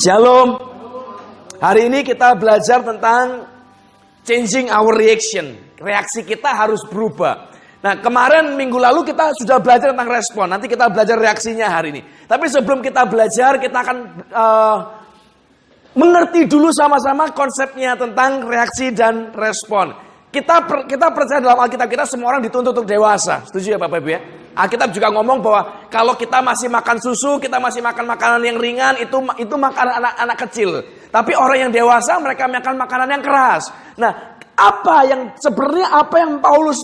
Shalom. Hari ini kita belajar tentang changing our reaction. Reaksi kita harus berubah. Nah, kemarin minggu lalu kita sudah belajar tentang respon. Nanti kita belajar reaksinya hari ini. Tapi sebelum kita belajar, kita akan uh, mengerti dulu sama-sama konsepnya tentang reaksi dan respon. Kita per, kita percaya dalam Alkitab kita semua orang dituntut untuk dewasa. Setuju ya Bapak Ibu ya? Alkitab juga ngomong bahwa kalau kita masih makan susu, kita masih makan makanan yang ringan, itu itu makanan anak-anak kecil. Tapi orang yang dewasa mereka makan makanan yang keras. Nah, apa yang sebenarnya apa yang Paulus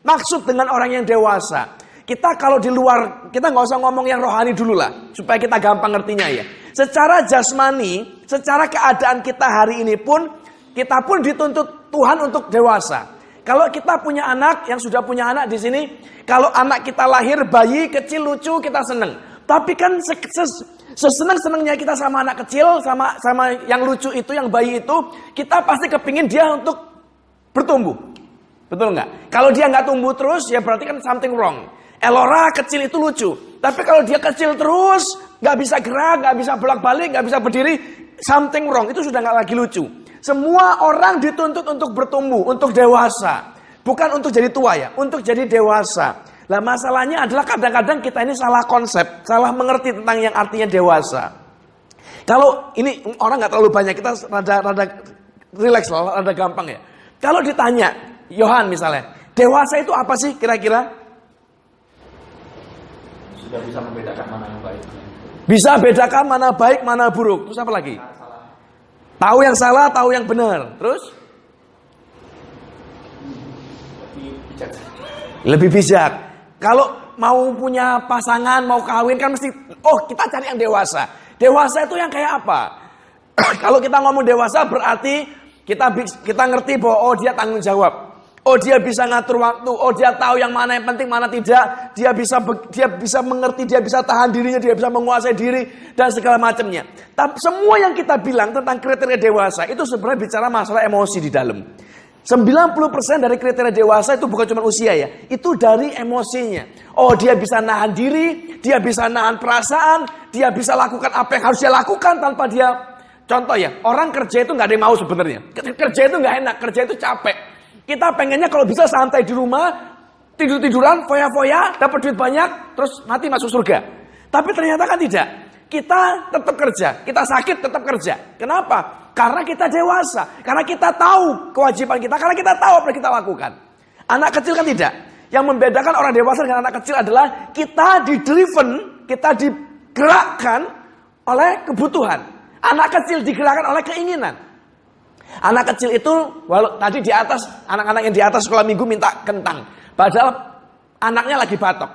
maksud dengan orang yang dewasa? Kita kalau di luar, kita nggak usah ngomong yang rohani dulu lah, supaya kita gampang ngertinya ya. Secara jasmani, secara keadaan kita hari ini pun, kita pun dituntut Tuhan untuk dewasa. Kalau kita punya anak yang sudah punya anak di sini, kalau anak kita lahir bayi kecil lucu kita seneng. Tapi kan seseneng-senengnya kita sama anak kecil, sama sama yang lucu itu, yang bayi itu, kita pasti kepingin dia untuk bertumbuh. Betul nggak? Kalau dia nggak tumbuh terus, ya berarti kan something wrong. Elora kecil itu lucu. Tapi kalau dia kecil terus, nggak bisa gerak, nggak bisa bolak-balik, nggak bisa berdiri, something wrong. Itu sudah nggak lagi lucu. Semua orang dituntut untuk bertumbuh, untuk dewasa. Bukan untuk jadi tua ya, untuk jadi dewasa. Nah masalahnya adalah kadang-kadang kita ini salah konsep, salah mengerti tentang yang artinya dewasa. Kalau ini orang nggak terlalu banyak, kita rada rada relax lah, rada gampang ya. Kalau ditanya, Yohan misalnya, dewasa itu apa sih kira-kira? Sudah bisa membedakan mana yang baik. Bisa bedakan mana baik, mana buruk. Terus apa lagi? Tahu yang salah, tahu yang benar. Terus? Lebih bijak. Kalau mau punya pasangan, mau kawin kan mesti, oh kita cari yang dewasa. Dewasa itu yang kayak apa? Kalau kita ngomong dewasa berarti kita kita ngerti bahwa oh dia tanggung jawab. Oh dia bisa ngatur waktu, oh dia tahu yang mana yang penting, mana tidak. Dia bisa dia bisa mengerti, dia bisa tahan dirinya, dia bisa menguasai diri dan segala macamnya. Tapi semua yang kita bilang tentang kriteria dewasa itu sebenarnya bicara masalah emosi di dalam. 90% dari kriteria dewasa itu bukan cuma usia ya, itu dari emosinya. Oh dia bisa nahan diri, dia bisa nahan perasaan, dia bisa lakukan apa yang harus dia lakukan tanpa dia Contoh ya, orang kerja itu nggak ada yang mau sebenarnya. Kerja itu nggak enak, kerja itu capek. Kita pengennya kalau bisa santai di rumah, tidur-tiduran, foya-foya, dapat duit banyak, terus mati masuk surga. Tapi ternyata kan tidak. Kita tetap kerja, kita sakit tetap kerja. Kenapa? Karena kita dewasa, karena kita tahu kewajiban kita, karena kita tahu apa yang kita lakukan. Anak kecil kan tidak. Yang membedakan orang dewasa dengan anak kecil adalah kita di-driven, kita digerakkan oleh kebutuhan. Anak kecil digerakkan oleh keinginan. Anak kecil itu, walau tadi di atas, anak-anak yang di atas sekolah minggu minta kentang. Padahal anaknya lagi batuk.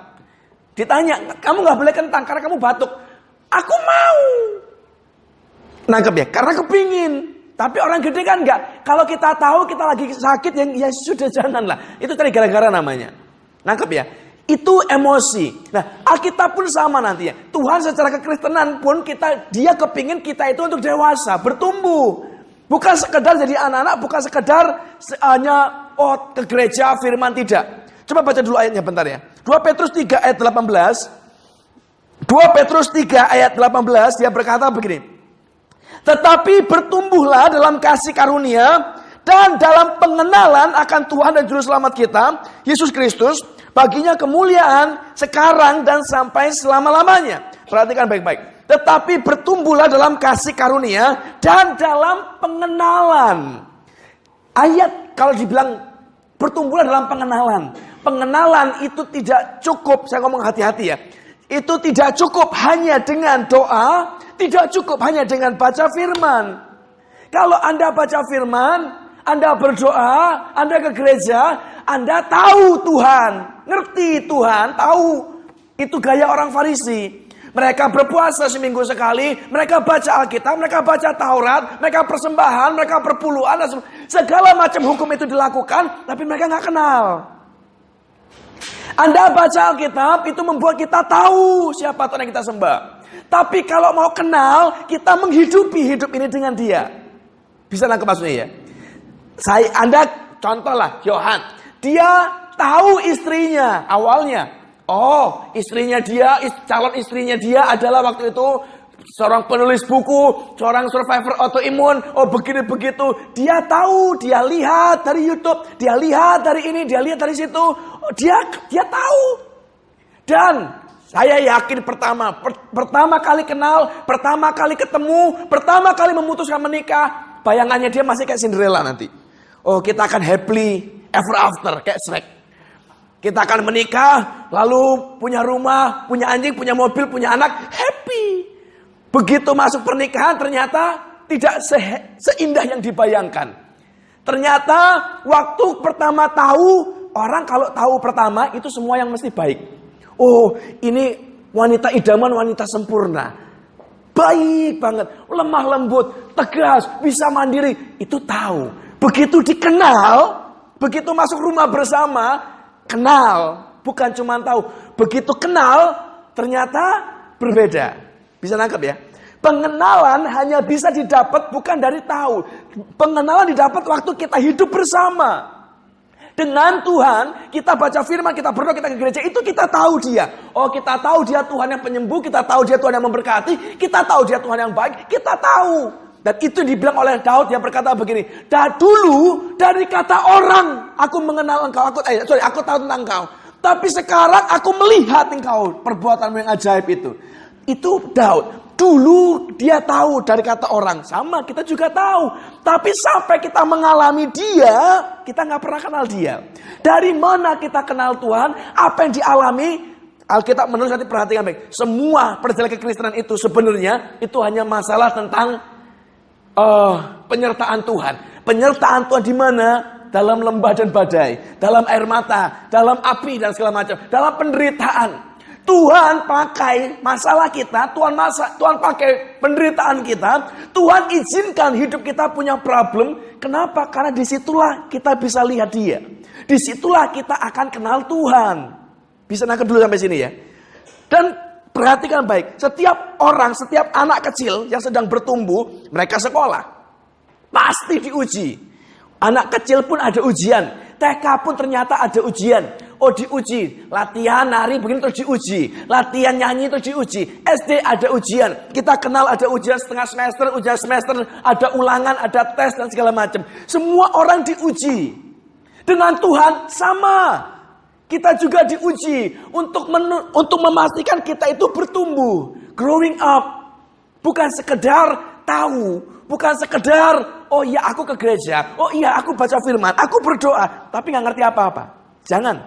Ditanya, kamu nggak boleh kentang karena kamu batuk. Aku mau. Nangkep ya, karena kepingin. Tapi orang gede kan enggak. Kalau kita tahu kita lagi sakit, yang ya sudah jangan lah. Itu tadi gara-gara namanya. Nangkep ya? Itu emosi. Nah, Alkitab pun sama nanti ya. Tuhan secara kekristenan pun kita dia kepingin kita itu untuk dewasa, bertumbuh. Bukan sekedar jadi anak-anak, bukan sekedar hanya oh ke gereja firman tidak. Coba baca dulu ayatnya bentar ya. 2 Petrus 3 ayat 18. 2 Petrus 3 ayat 18 dia berkata begini. Tetapi bertumbuhlah dalam kasih karunia dan dalam pengenalan akan Tuhan dan Juru Selamat kita, Yesus Kristus, baginya kemuliaan sekarang dan sampai selama-lamanya. Perhatikan baik-baik. Tetapi bertumbuhlah dalam kasih karunia dan dalam pengenalan. Ayat kalau dibilang bertumbuhlah dalam pengenalan. Pengenalan itu tidak cukup, saya ngomong hati-hati ya. Itu tidak cukup hanya dengan doa, tidak cukup hanya dengan baca firman. Kalau Anda baca firman, Anda berdoa, Anda ke gereja, Anda tahu Tuhan, ngerti Tuhan, tahu itu gaya orang Farisi. Mereka berpuasa seminggu sekali, mereka baca Alkitab, mereka baca Taurat, mereka persembahan, mereka perpuluhan, segala macam hukum itu dilakukan, tapi mereka nggak kenal. Anda baca Alkitab itu membuat kita tahu siapa Tuhan yang kita sembah. Tapi kalau mau kenal, kita menghidupi hidup ini dengan dia. Bisa nangkep maksudnya ya? Saya, Anda contoh lah, Yohan. Dia tahu istrinya awalnya. Oh, istrinya dia, calon istrinya dia adalah waktu itu seorang penulis buku, seorang survivor autoimun, oh begini begitu. Dia tahu, dia lihat dari YouTube, dia lihat dari ini, dia lihat dari situ. Oh, dia dia tahu. Dan saya yakin pertama, per, pertama kali kenal, pertama kali ketemu, pertama kali memutuskan menikah, bayangannya dia masih kayak Cinderella nanti. Oh, kita akan happily ever after kayak Shrek. Kita akan menikah, lalu punya rumah, punya anjing, punya mobil, punya anak, happy. Begitu masuk pernikahan ternyata tidak se seindah yang dibayangkan. Ternyata waktu pertama tahu, orang kalau tahu pertama itu semua yang mesti baik. Oh, ini wanita idaman, wanita sempurna. Baik banget, lemah lembut, tegas, bisa mandiri. Itu tahu. Begitu dikenal, begitu masuk rumah bersama, kenal, bukan cuma tahu. Begitu kenal, ternyata berbeda. Bisa nangkep ya? Pengenalan hanya bisa didapat bukan dari tahu. Pengenalan didapat waktu kita hidup bersama. Dengan Tuhan, kita baca firman, kita berdoa, kita ke gereja, itu kita tahu dia. Oh, kita tahu dia Tuhan yang penyembuh, kita tahu dia Tuhan yang memberkati, kita tahu dia Tuhan yang baik, kita tahu. Dan itu dibilang oleh Daud yang berkata begini, dah dulu dari kata orang aku mengenal engkau, aku eh, sorry, aku tahu tentang engkau. Tapi sekarang aku melihat engkau perbuatanmu yang ajaib itu. Itu Daud. Dulu dia tahu dari kata orang, sama kita juga tahu. Tapi sampai kita mengalami dia, kita nggak pernah kenal dia. Dari mana kita kenal Tuhan? Apa yang dialami? Alkitab menulis nanti perhatikan baik. Semua perjalanan kekristenan itu sebenarnya itu hanya masalah tentang uh, penyertaan Tuhan. Penyertaan Tuhan di mana? Dalam lembah dan badai, dalam air mata, dalam api dan segala macam, dalam penderitaan. Tuhan pakai masalah kita, Tuhan masa, Tuhan pakai penderitaan kita, Tuhan izinkan hidup kita punya problem. Kenapa? Karena di situlah kita bisa lihat Dia. Di situlah kita akan kenal Tuhan. Bisa nangkep dulu sampai sini ya. Dan Perhatikan baik, setiap orang, setiap anak kecil yang sedang bertumbuh, mereka sekolah. Pasti diuji. Anak kecil pun ada ujian. TK pun ternyata ada ujian. Oh diuji, latihan nari begini terus diuji, latihan nyanyi terus diuji. SD ada ujian, kita kenal ada ujian setengah semester, ujian semester, ada ulangan, ada tes dan segala macam. Semua orang diuji. Dengan Tuhan sama. Kita juga diuji untuk untuk memastikan kita itu bertumbuh, growing up. Bukan sekedar tahu, bukan sekedar oh iya aku ke gereja, oh iya aku baca firman, aku berdoa, tapi nggak ngerti apa-apa. Jangan.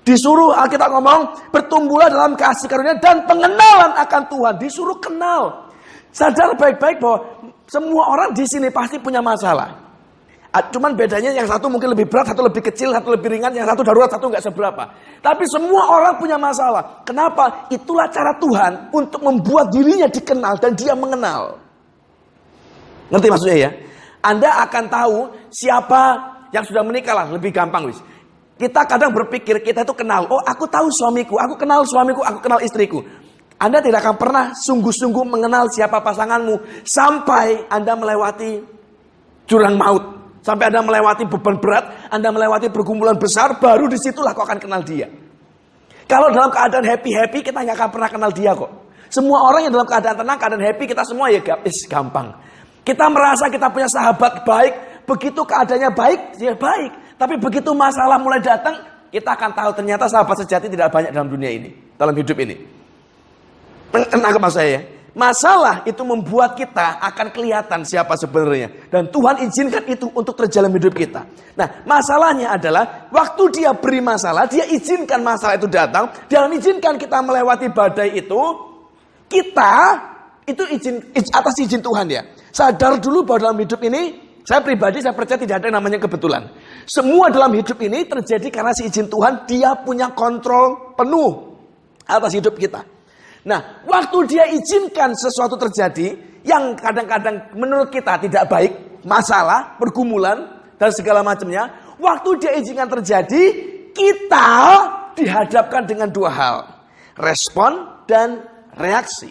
Disuruh Alkitab ngomong, bertumbuhlah dalam kasih karunia dan pengenalan akan Tuhan. Disuruh kenal. Sadar baik-baik bahwa semua orang di sini pasti punya masalah. Ah, cuman bedanya yang satu mungkin lebih berat, satu lebih kecil, satu lebih ringan, yang satu darurat, satu nggak seberapa. Tapi semua orang punya masalah. Kenapa? Itulah cara Tuhan untuk membuat dirinya dikenal dan dia mengenal. Ngerti maksudnya ya? Anda akan tahu siapa yang sudah menikah lah, lebih gampang wis. Kita kadang berpikir kita itu kenal. Oh, aku tahu suamiku, aku kenal suamiku, aku kenal istriku. Anda tidak akan pernah sungguh-sungguh mengenal siapa pasanganmu sampai Anda melewati jurang maut. Sampai Anda melewati beban berat, Anda melewati pergumulan besar, baru di situlah kau akan kenal dia. Kalau dalam keadaan happy-happy, kita nggak akan pernah kenal dia kok. Semua orang yang dalam keadaan tenang, keadaan happy, kita semua ya is gampang. Kita merasa kita punya sahabat baik, begitu keadaannya baik, ya baik. Tapi begitu masalah mulai datang, kita akan tahu ternyata sahabat sejati tidak banyak dalam dunia ini, dalam hidup ini. Menangkap saya ya? Masalah itu membuat kita akan kelihatan siapa sebenarnya. Dan Tuhan izinkan itu untuk terjalan hidup kita. Nah, masalahnya adalah waktu dia beri masalah, dia izinkan masalah itu datang. Dia izinkan kita melewati badai itu. Kita itu izin atas izin Tuhan ya. Sadar dulu bahwa dalam hidup ini, saya pribadi saya percaya tidak ada yang namanya kebetulan. Semua dalam hidup ini terjadi karena si izin Tuhan, dia punya kontrol penuh atas hidup kita. Nah, waktu dia izinkan sesuatu terjadi yang kadang-kadang menurut kita tidak baik, masalah, pergumulan, dan segala macamnya, waktu dia izinkan terjadi, kita dihadapkan dengan dua hal. Respon dan reaksi.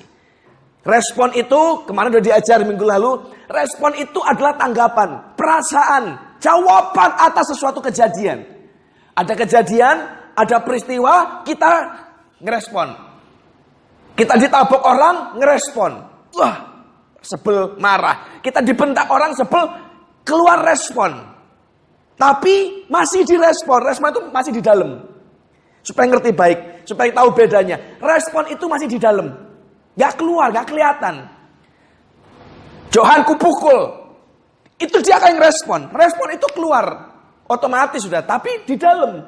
Respon itu, kemarin sudah diajar minggu lalu, respon itu adalah tanggapan, perasaan, jawaban atas sesuatu kejadian. Ada kejadian, ada peristiwa, kita ngerespon Kita ditabok orang, ngerespon. Wah, sebel, marah. Kita dibentak orang, sebel, keluar respon. Tapi masih direspon, respon itu masih di dalam. Supaya ngerti baik, supaya tahu bedanya. Respon itu masih di dalam. Gak keluar, gak kelihatan. Johan kupukul. Itu dia akan respon. Respon itu keluar. Otomatis sudah. Tapi di dalam.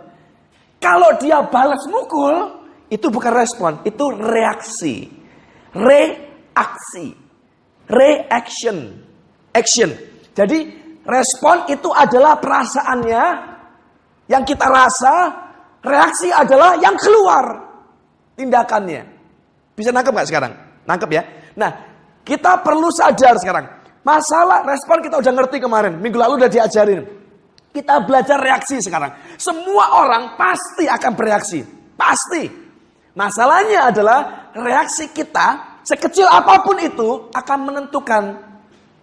Kalau dia balas mukul, itu bukan respon. Itu reaksi. Reaksi. Reaction. Action. Jadi respon itu adalah perasaannya yang kita rasa Reaksi adalah yang keluar tindakannya. Bisa nangkep nggak sekarang? Nangkep ya. Nah, kita perlu sadar sekarang. Masalah respon kita udah ngerti kemarin. Minggu lalu udah diajarin. Kita belajar reaksi sekarang. Semua orang pasti akan bereaksi. Pasti. Masalahnya adalah reaksi kita sekecil apa pun itu akan menentukan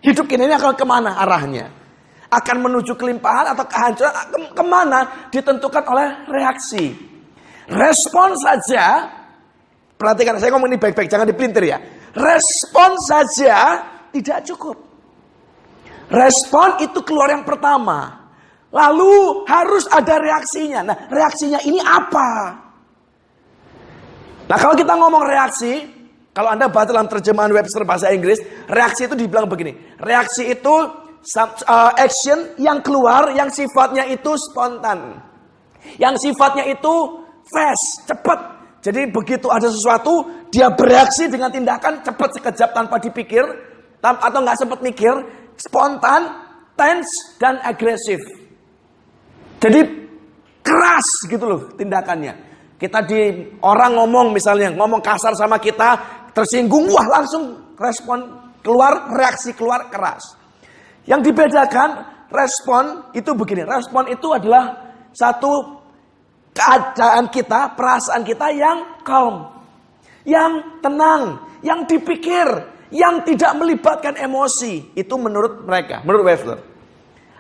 hidup kita ini akan ke mana arahnya akan menuju kelimpahan atau kehancuran ke ke mana ditentukan oleh reaksi. Respon saja, perhatikan saya ngomong ini baik-baik, jangan dipelintir ya. Respon saja tidak cukup. Respon itu keluar yang pertama. Lalu harus ada reaksinya. Nah reaksinya ini apa? Nah kalau kita ngomong reaksi, kalau Anda baca dalam terjemahan Webster bahasa Inggris, reaksi itu dibilang begini. Reaksi itu uh, action yang keluar yang sifatnya itu spontan. Yang sifatnya itu fast, cepat. Jadi begitu ada sesuatu, dia bereaksi dengan tindakan cepat sekejap tanpa dipikir atau nggak sempat mikir, spontan, tense dan agresif. Jadi keras gitu loh tindakannya. Kita di orang ngomong misalnya ngomong kasar sama kita, tersinggung, wah langsung respon keluar reaksi keluar keras. Yang dibedakan respon itu begini. Respon itu adalah satu keadaan kita, perasaan kita yang calm. Yang tenang, yang dipikir, yang tidak melibatkan emosi. Itu menurut mereka, menurut Webster.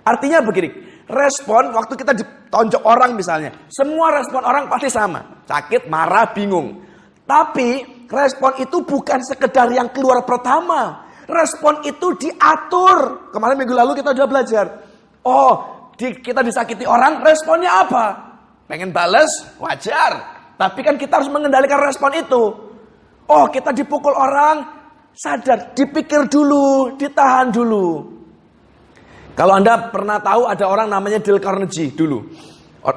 Artinya begini, respon waktu kita ditonjok orang misalnya, semua respon orang pasti sama. Sakit, marah, bingung. Tapi respon itu bukan sekedar yang keluar pertama, Respon itu diatur. Kemarin minggu lalu kita sudah belajar. Oh, di, kita disakiti orang, responnya apa? Pengen bales, wajar. Tapi kan kita harus mengendalikan respon itu. Oh, kita dipukul orang, sadar, dipikir dulu, ditahan dulu. Kalau Anda pernah tahu ada orang namanya Dale Carnegie dulu.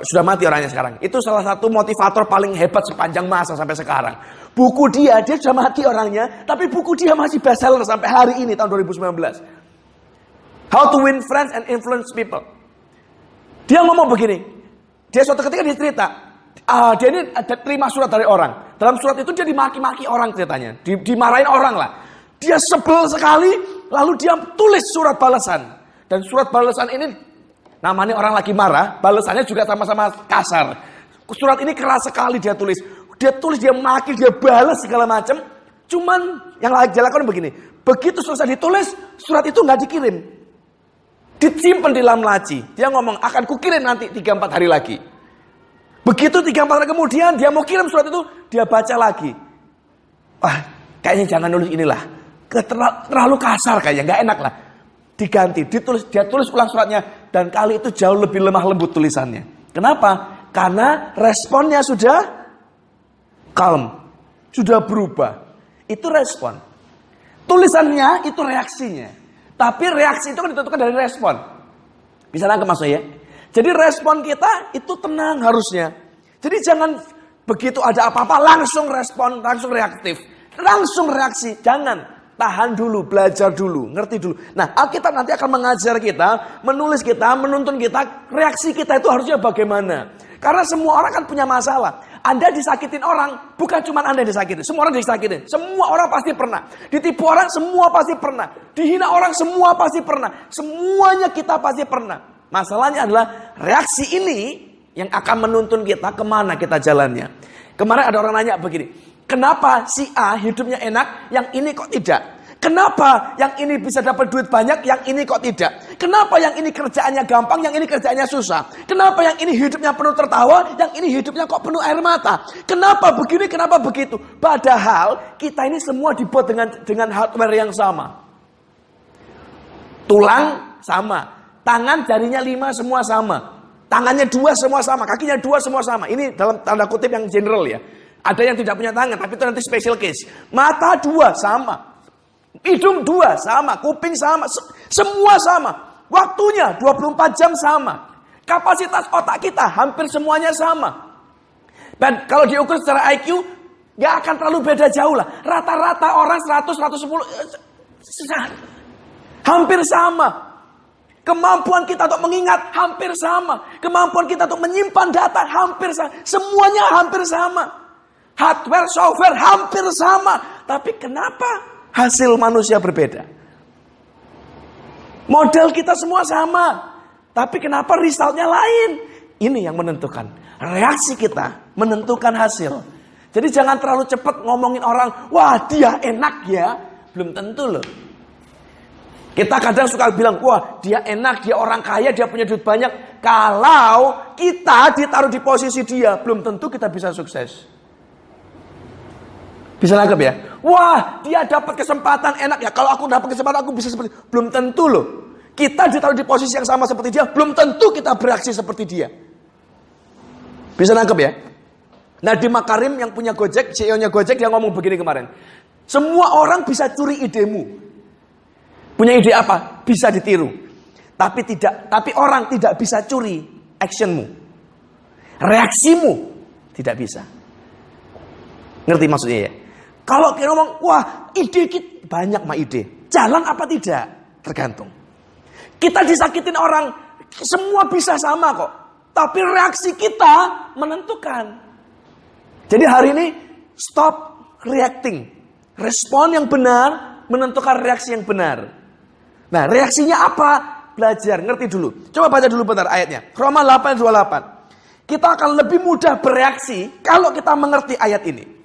Sudah mati orangnya sekarang. Itu salah satu motivator paling hebat sepanjang masa sampai sekarang. Buku dia, dia sudah mati orangnya, tapi buku dia masih bestseller sampai hari ini tahun 2019. How to win friends and influence people. Dia ngomong begini. Dia suatu ketika dia cerita, uh, dia ini ada terima surat dari orang. Dalam surat itu dia dimaki-maki orang ceritanya, di, dimarahin orang lah. Dia sebel sekali, lalu dia tulis surat balasan. Dan surat balasan ini namanya orang lagi marah, balasannya juga sama-sama kasar. Surat ini keras sekali dia tulis. Dia tulis, dia maki, dia balas segala macam. Cuman yang lagi dilakukan begini. Begitu selesai ditulis, surat itu nggak dikirim. Disimpan di dalam laci. Dia ngomong, akan kukirim nanti 3-4 hari lagi. Begitu 3-4 hari kemudian, dia mau kirim surat itu, dia baca lagi. Wah, kayaknya jangan nulis inilah. Terlalu kasar kayaknya, nggak enak lah. Diganti, ditulis, dia tulis ulang suratnya. Dan kali itu jauh lebih lemah lembut tulisannya. Kenapa? Karena responnya sudah calm, sudah berubah. Itu respon. Tulisannya itu reaksinya. Tapi reaksi itu kan ditentukan dari respon. Bisa nangkep maksudnya ya? Jadi respon kita itu tenang harusnya. Jadi jangan begitu ada apa-apa langsung respon, langsung reaktif. Langsung reaksi. Jangan. Tahan dulu, belajar dulu, ngerti dulu. Nah, Alkitab nanti akan mengajar kita, menulis kita, menuntun kita, reaksi kita itu harusnya bagaimana. Karena semua orang kan punya masalah. Anda disakitin orang, bukan cuma Anda disakitin. Semua orang disakitin. Semua orang pasti pernah. Ditipu orang, semua pasti pernah. Dihina orang, semua pasti pernah. Semuanya kita pasti pernah. Masalahnya adalah reaksi ini yang akan menuntun kita ke mana kita jalannya. Kemarin ada orang nanya begini, kenapa si A hidupnya enak, yang ini kok tidak? Kenapa yang ini bisa dapat duit banyak, yang ini kok tidak? Kenapa yang ini kerjaannya gampang, yang ini kerjaannya susah? Kenapa yang ini hidupnya penuh tertawa, yang ini hidupnya kok penuh air mata? Kenapa begini, kenapa begitu? Padahal kita ini semua dibuat dengan dengan hardware yang sama. Tulang sama, tangan jarinya lima semua sama, tangannya dua semua sama, kakinya dua semua sama. Ini dalam tanda kutip yang general ya. Ada yang tidak punya tangan, tapi itu nanti special case. Mata dua sama, hidung dua sama, kuping sama, semua sama. Waktunya 24 jam sama. Kapasitas otak kita hampir semuanya sama. Dan kalau diukur secara IQ, nggak akan terlalu beda jauh lah. Rata-rata orang 100, 110, hampir sama. Kemampuan kita untuk mengingat hampir sama. Kemampuan kita untuk menyimpan data hampir sama. Semuanya hampir sama. Hardware, software hampir sama. Tapi kenapa hasil manusia berbeda? Model kita semua sama. Tapi kenapa resultnya lain? Ini yang menentukan. Reaksi kita menentukan hasil. Jadi jangan terlalu cepat ngomongin orang, wah dia enak ya. Belum tentu loh. Kita kadang suka bilang, wah dia enak, dia orang kaya, dia punya duit banyak. Kalau kita ditaruh di posisi dia, belum tentu kita bisa sukses. Bisa nangkep ya? Wah, dia dapat kesempatan enak ya. Kalau aku dapat kesempatan aku bisa seperti belum tentu loh. Kita ditaruh di posisi yang sama seperti dia, belum tentu kita bereaksi seperti dia. Bisa nangkep ya? Nah di Makarim yang punya Gojek, CEO-nya Gojek dia ngomong begini kemarin. Semua orang bisa curi idemu. Punya ide apa? Bisa ditiru. Tapi tidak, tapi orang tidak bisa curi actionmu. Reaksimu tidak bisa. Ngerti maksudnya ya? Kalau kita ngomong, wah ide kita banyak mah ide. Jalan apa tidak? Tergantung. Kita disakitin orang, semua bisa sama kok. Tapi reaksi kita menentukan. Jadi hari ini stop reacting. Respon yang benar menentukan reaksi yang benar. Nah, reaksinya apa? Belajar, ngerti dulu. Coba baca dulu bentar ayatnya. Roma 8 28. Kita akan lebih mudah bereaksi kalau kita mengerti ayat ini.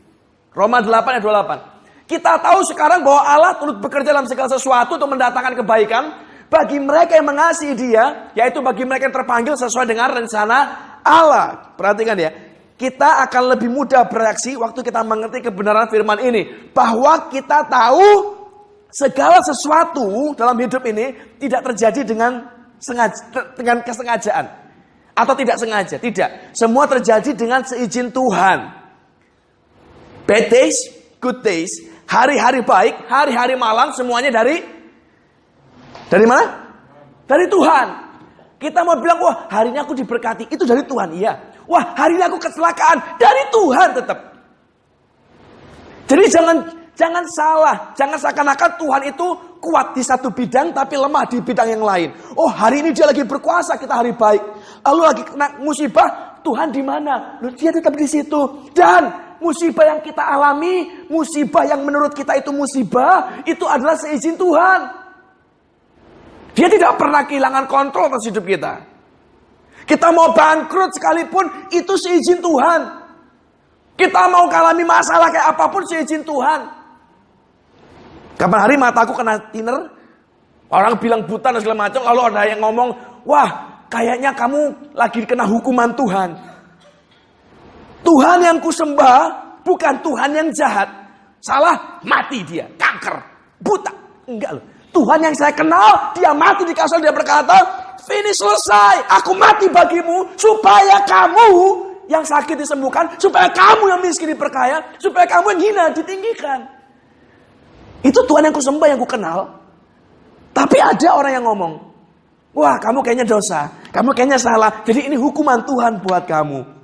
Roma 8 ayat 28. Kita tahu sekarang bahwa Allah turut bekerja dalam segala sesuatu untuk mendatangkan kebaikan bagi mereka yang mengasihi Dia, yaitu bagi mereka yang terpanggil sesuai dengan rencana Allah. Perhatikan ya, kita akan lebih mudah bereaksi waktu kita mengerti kebenaran firman ini, bahwa kita tahu segala sesuatu dalam hidup ini tidak terjadi dengan sengaja, dengan kesengajaan atau tidak sengaja, tidak. Semua terjadi dengan seizin Tuhan. Bad days, good days, hari-hari baik, hari-hari malam semuanya dari dari mana? Dari Tuhan. Kita mau bilang, wah hari ini aku diberkati, itu dari Tuhan, iya. Wah hari ini aku kecelakaan, dari Tuhan tetap. Jadi jangan Jangan salah, jangan seakan-akan Tuhan itu kuat di satu bidang tapi lemah di bidang yang lain. Oh, hari ini dia lagi berkuasa, kita hari baik. Lalu lagi kena musibah, Tuhan di mana? Loh, dia tetap di situ. Dan musibah yang kita alami, musibah yang menurut kita itu musibah, itu adalah seizin Tuhan. Dia tidak pernah kehilangan kontrol atas hidup kita. Kita mau bangkrut sekalipun, itu seizin Tuhan. Kita mau kalami masalah kayak apa pun seizin Tuhan. Kapan hari mataku kena thinner, orang bilang buta dan segala macam, lalu ada yang ngomong, wah kayaknya kamu lagi kena hukuman Tuhan. Tuhan yang kusembah bukan Tuhan yang jahat. Salah, mati dia, kanker, buta. Enggak loh. Tuhan yang saya kenal, dia mati di kasal, dia berkata, finish selesai, aku mati bagimu, supaya kamu yang sakit disembuhkan, supaya kamu yang miskin diperkaya, supaya kamu yang hina ditinggikan. Itu Tuhan yang kusembah, yang ku kenal. Tapi ada orang yang ngomong, wah kamu kayaknya dosa, kamu kayaknya salah. Jadi ini hukuman Tuhan buat kamu.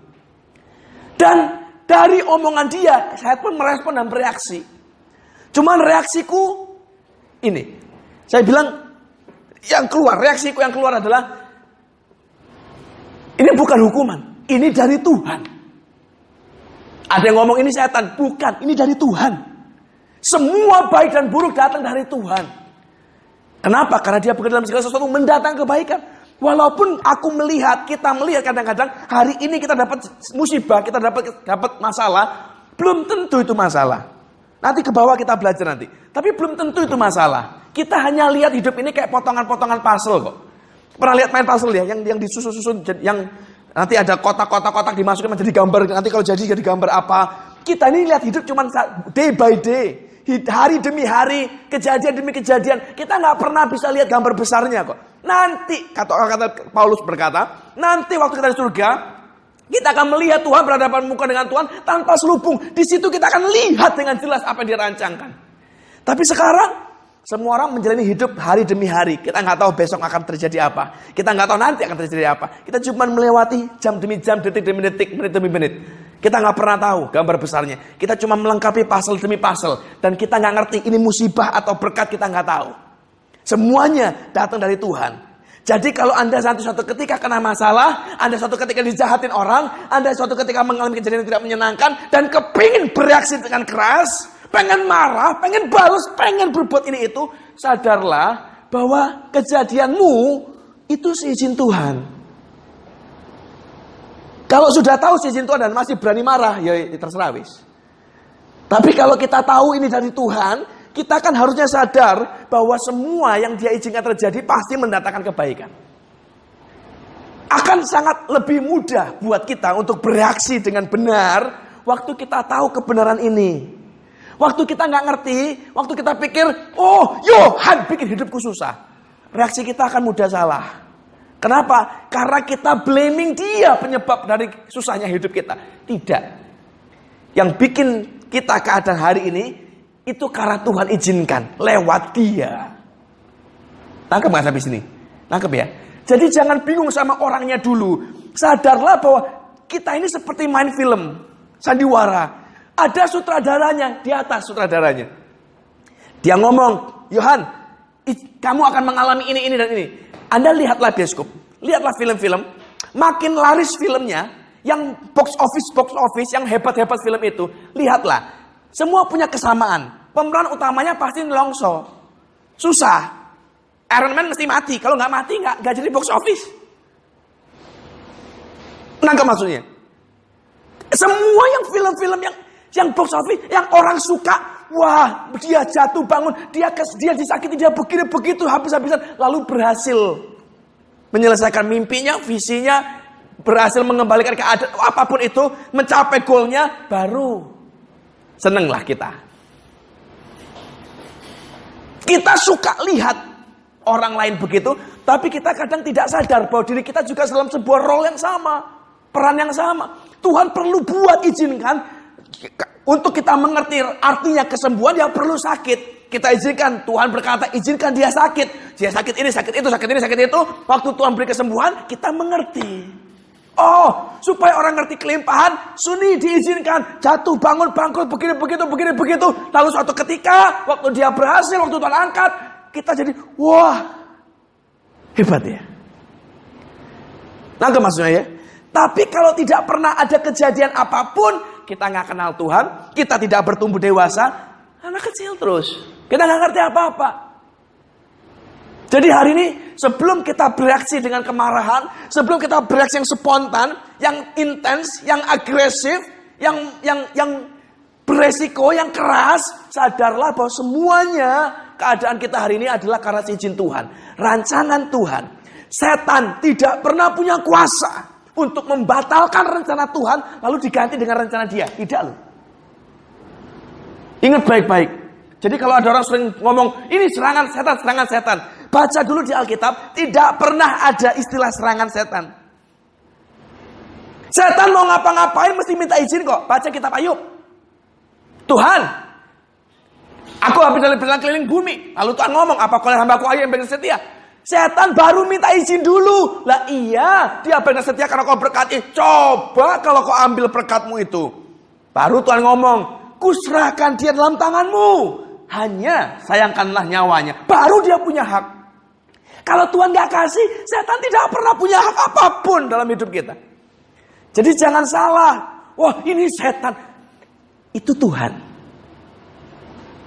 Dan dari omongan dia, saya pun merespon dan bereaksi. Cuman reaksiku ini. Saya bilang, yang keluar, reaksiku yang keluar adalah, ini bukan hukuman, ini dari Tuhan. Ada yang ngomong ini setan, bukan, ini dari Tuhan. Semua baik dan buruk datang dari Tuhan. Kenapa? Karena dia bekerja dalam segala sesuatu mendatang kebaikan. Walaupun aku melihat, kita melihat kadang-kadang hari ini kita dapat musibah, kita dapat dapat masalah, belum tentu itu masalah. Nanti ke bawah kita belajar nanti. Tapi belum tentu itu masalah. Kita hanya lihat hidup ini kayak potongan-potongan puzzle kok. Pernah lihat main puzzle ya, yang yang disusun-susun, yang nanti ada kotak-kotak-kotak dimasukin menjadi gambar. Nanti kalau jadi jadi gambar apa? Kita ini lihat hidup cuma day by day hari demi hari, kejadian demi kejadian. Kita nggak pernah bisa lihat gambar besarnya kok. Nanti, kata kata Paulus berkata, nanti waktu kita di surga, kita akan melihat Tuhan berhadapan muka dengan Tuhan tanpa selubung. Di situ kita akan lihat dengan jelas apa yang dirancangkan. Tapi sekarang, semua orang menjalani hidup hari demi hari. Kita nggak tahu besok akan terjadi apa. Kita nggak tahu nanti akan terjadi apa. Kita cuma melewati jam demi jam, detik demi detik, menit demi menit. Kita nggak pernah tahu gambar besarnya. Kita cuma melengkapi pasal demi pasal. Dan kita nggak ngerti ini musibah atau berkat kita nggak tahu. Semuanya datang dari Tuhan. Jadi kalau Anda satu suatu ketika kena masalah, Anda suatu ketika dijahatin orang, Anda suatu ketika mengalami kejadian yang tidak menyenangkan, dan kepingin bereaksi dengan keras, pengen marah, pengen balas, pengen berbuat ini itu, sadarlah bahwa kejadianmu itu seizin Tuhan. Kalau sudah tahu izin Tuhan dan masih berani marah, ya, ya terserah wis. Tapi kalau kita tahu ini dari Tuhan, kita kan harusnya sadar bahwa semua yang dia izinkan terjadi pasti mendatangkan kebaikan. Akan sangat lebih mudah buat kita untuk bereaksi dengan benar waktu kita tahu kebenaran ini. Waktu kita nggak ngerti, waktu kita pikir, oh Yohan bikin hidupku susah. Reaksi kita akan mudah salah. Kenapa? Karena kita blaming dia penyebab dari susahnya hidup kita. Tidak. Yang bikin kita keadaan hari ini itu karena Tuhan izinkan lewat dia. Tangkap nggak sampai sini? Tangkap ya. Jadi jangan bingung sama orangnya dulu. Sadarlah bahwa kita ini seperti main film sandiwara. Ada sutradaranya di atas sutradaranya. Dia ngomong, Yohan, kamu akan mengalami ini, ini dan ini. Anda lihatlah bioskop, lihatlah film-film, makin laris filmnya, yang box office box office, yang hebat-hebat film itu, lihatlah, semua punya kesamaan. Pemeran utamanya pasti nelongso, susah. Iron Man mesti mati, kalau nggak mati nggak nggak jadi box office. Nangkep maksudnya? Semua yang film-film yang yang box office, yang orang suka, wah dia jatuh bangun, dia kes, dia disakiti, dia begini begitu habis-habisan, lalu berhasil menyelesaikan mimpinya, visinya, berhasil mengembalikan keadaan apa pun itu, mencapai goalnya, baru senenglah kita. Kita suka lihat orang lain begitu, tapi kita kadang tidak sadar bahwa diri kita juga dalam sebuah role yang sama, peran yang sama. Tuhan perlu buat izinkan untuk kita mengerti artinya kesembuhan yang perlu sakit. Kita izinkan, Tuhan berkata izinkan dia sakit. Dia sakit ini, sakit itu, sakit ini, sakit itu. Waktu Tuhan beri kesembuhan, kita mengerti. Oh, supaya orang ngerti kelimpahan, suni diizinkan. Jatuh, bangun, bangkrut, begini, begitu, begini, begitu. Lalu suatu ketika, waktu dia berhasil, waktu Tuhan angkat, kita jadi, wah, hebat ya. Nangkep maksudnya ya? Tapi kalau tidak pernah ada kejadian apa pun, kita nggak kenal Tuhan, kita tidak bertumbuh dewasa, anak kecil terus. Kita nggak ngerti apa-apa. Jadi hari ini sebelum kita bereaksi dengan kemarahan, sebelum kita bereaksi yang spontan, yang intens, yang agresif, yang yang yang beresiko, yang keras, sadarlah bahwa semuanya keadaan kita hari ini adalah karena izin Tuhan, rancangan Tuhan. Setan tidak pernah punya kuasa untuk membatalkan rencana Tuhan lalu diganti dengan rencana dia. Tidak loh. Ingat baik-baik. Jadi kalau ada orang sering ngomong, ini serangan setan, serangan setan. Baca dulu di Alkitab, tidak pernah ada istilah serangan setan. Setan mau ngapa-ngapain mesti minta izin kok. Baca kitab Ayub. Tuhan, aku habis dari berjalan keliling bumi. Lalu Tuhan ngomong, apa kau hambaku Ayub yang setia? Setan baru minta izin dulu. Lah iya, dia benar setia karena kau berkati. Coba kalau kau ambil berkatmu itu. Baru Tuhan ngomong, kuserahkan dia dalam tanganmu. Hanya sayangkanlah nyawanya. Baru dia punya hak. Kalau Tuhan gak kasih, setan tidak pernah punya hak apa pun dalam hidup kita. Jadi jangan salah. Wah ini setan. Itu Tuhan.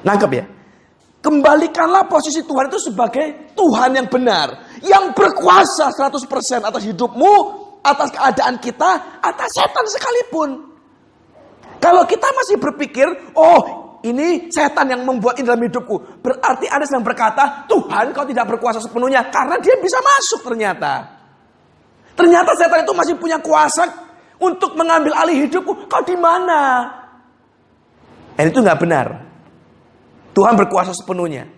Nangkep ya? Kembalikanlah posisi Tuhan itu sebagai Tuhan yang benar. Yang berkuasa 100% atas hidupmu, atas keadaan kita, atas setan sekalipun. Kalau kita masih berpikir, oh ini setan yang membuat ini dalam hidupku. Berarti ada yang berkata, Tuhan kau tidak berkuasa sepenuhnya. Karena dia bisa masuk ternyata. Ternyata setan itu masih punya kuasa untuk mengambil alih hidupku. Kau di mana? Dan itu nggak benar. Tuhan berkuasa sepenuhnya.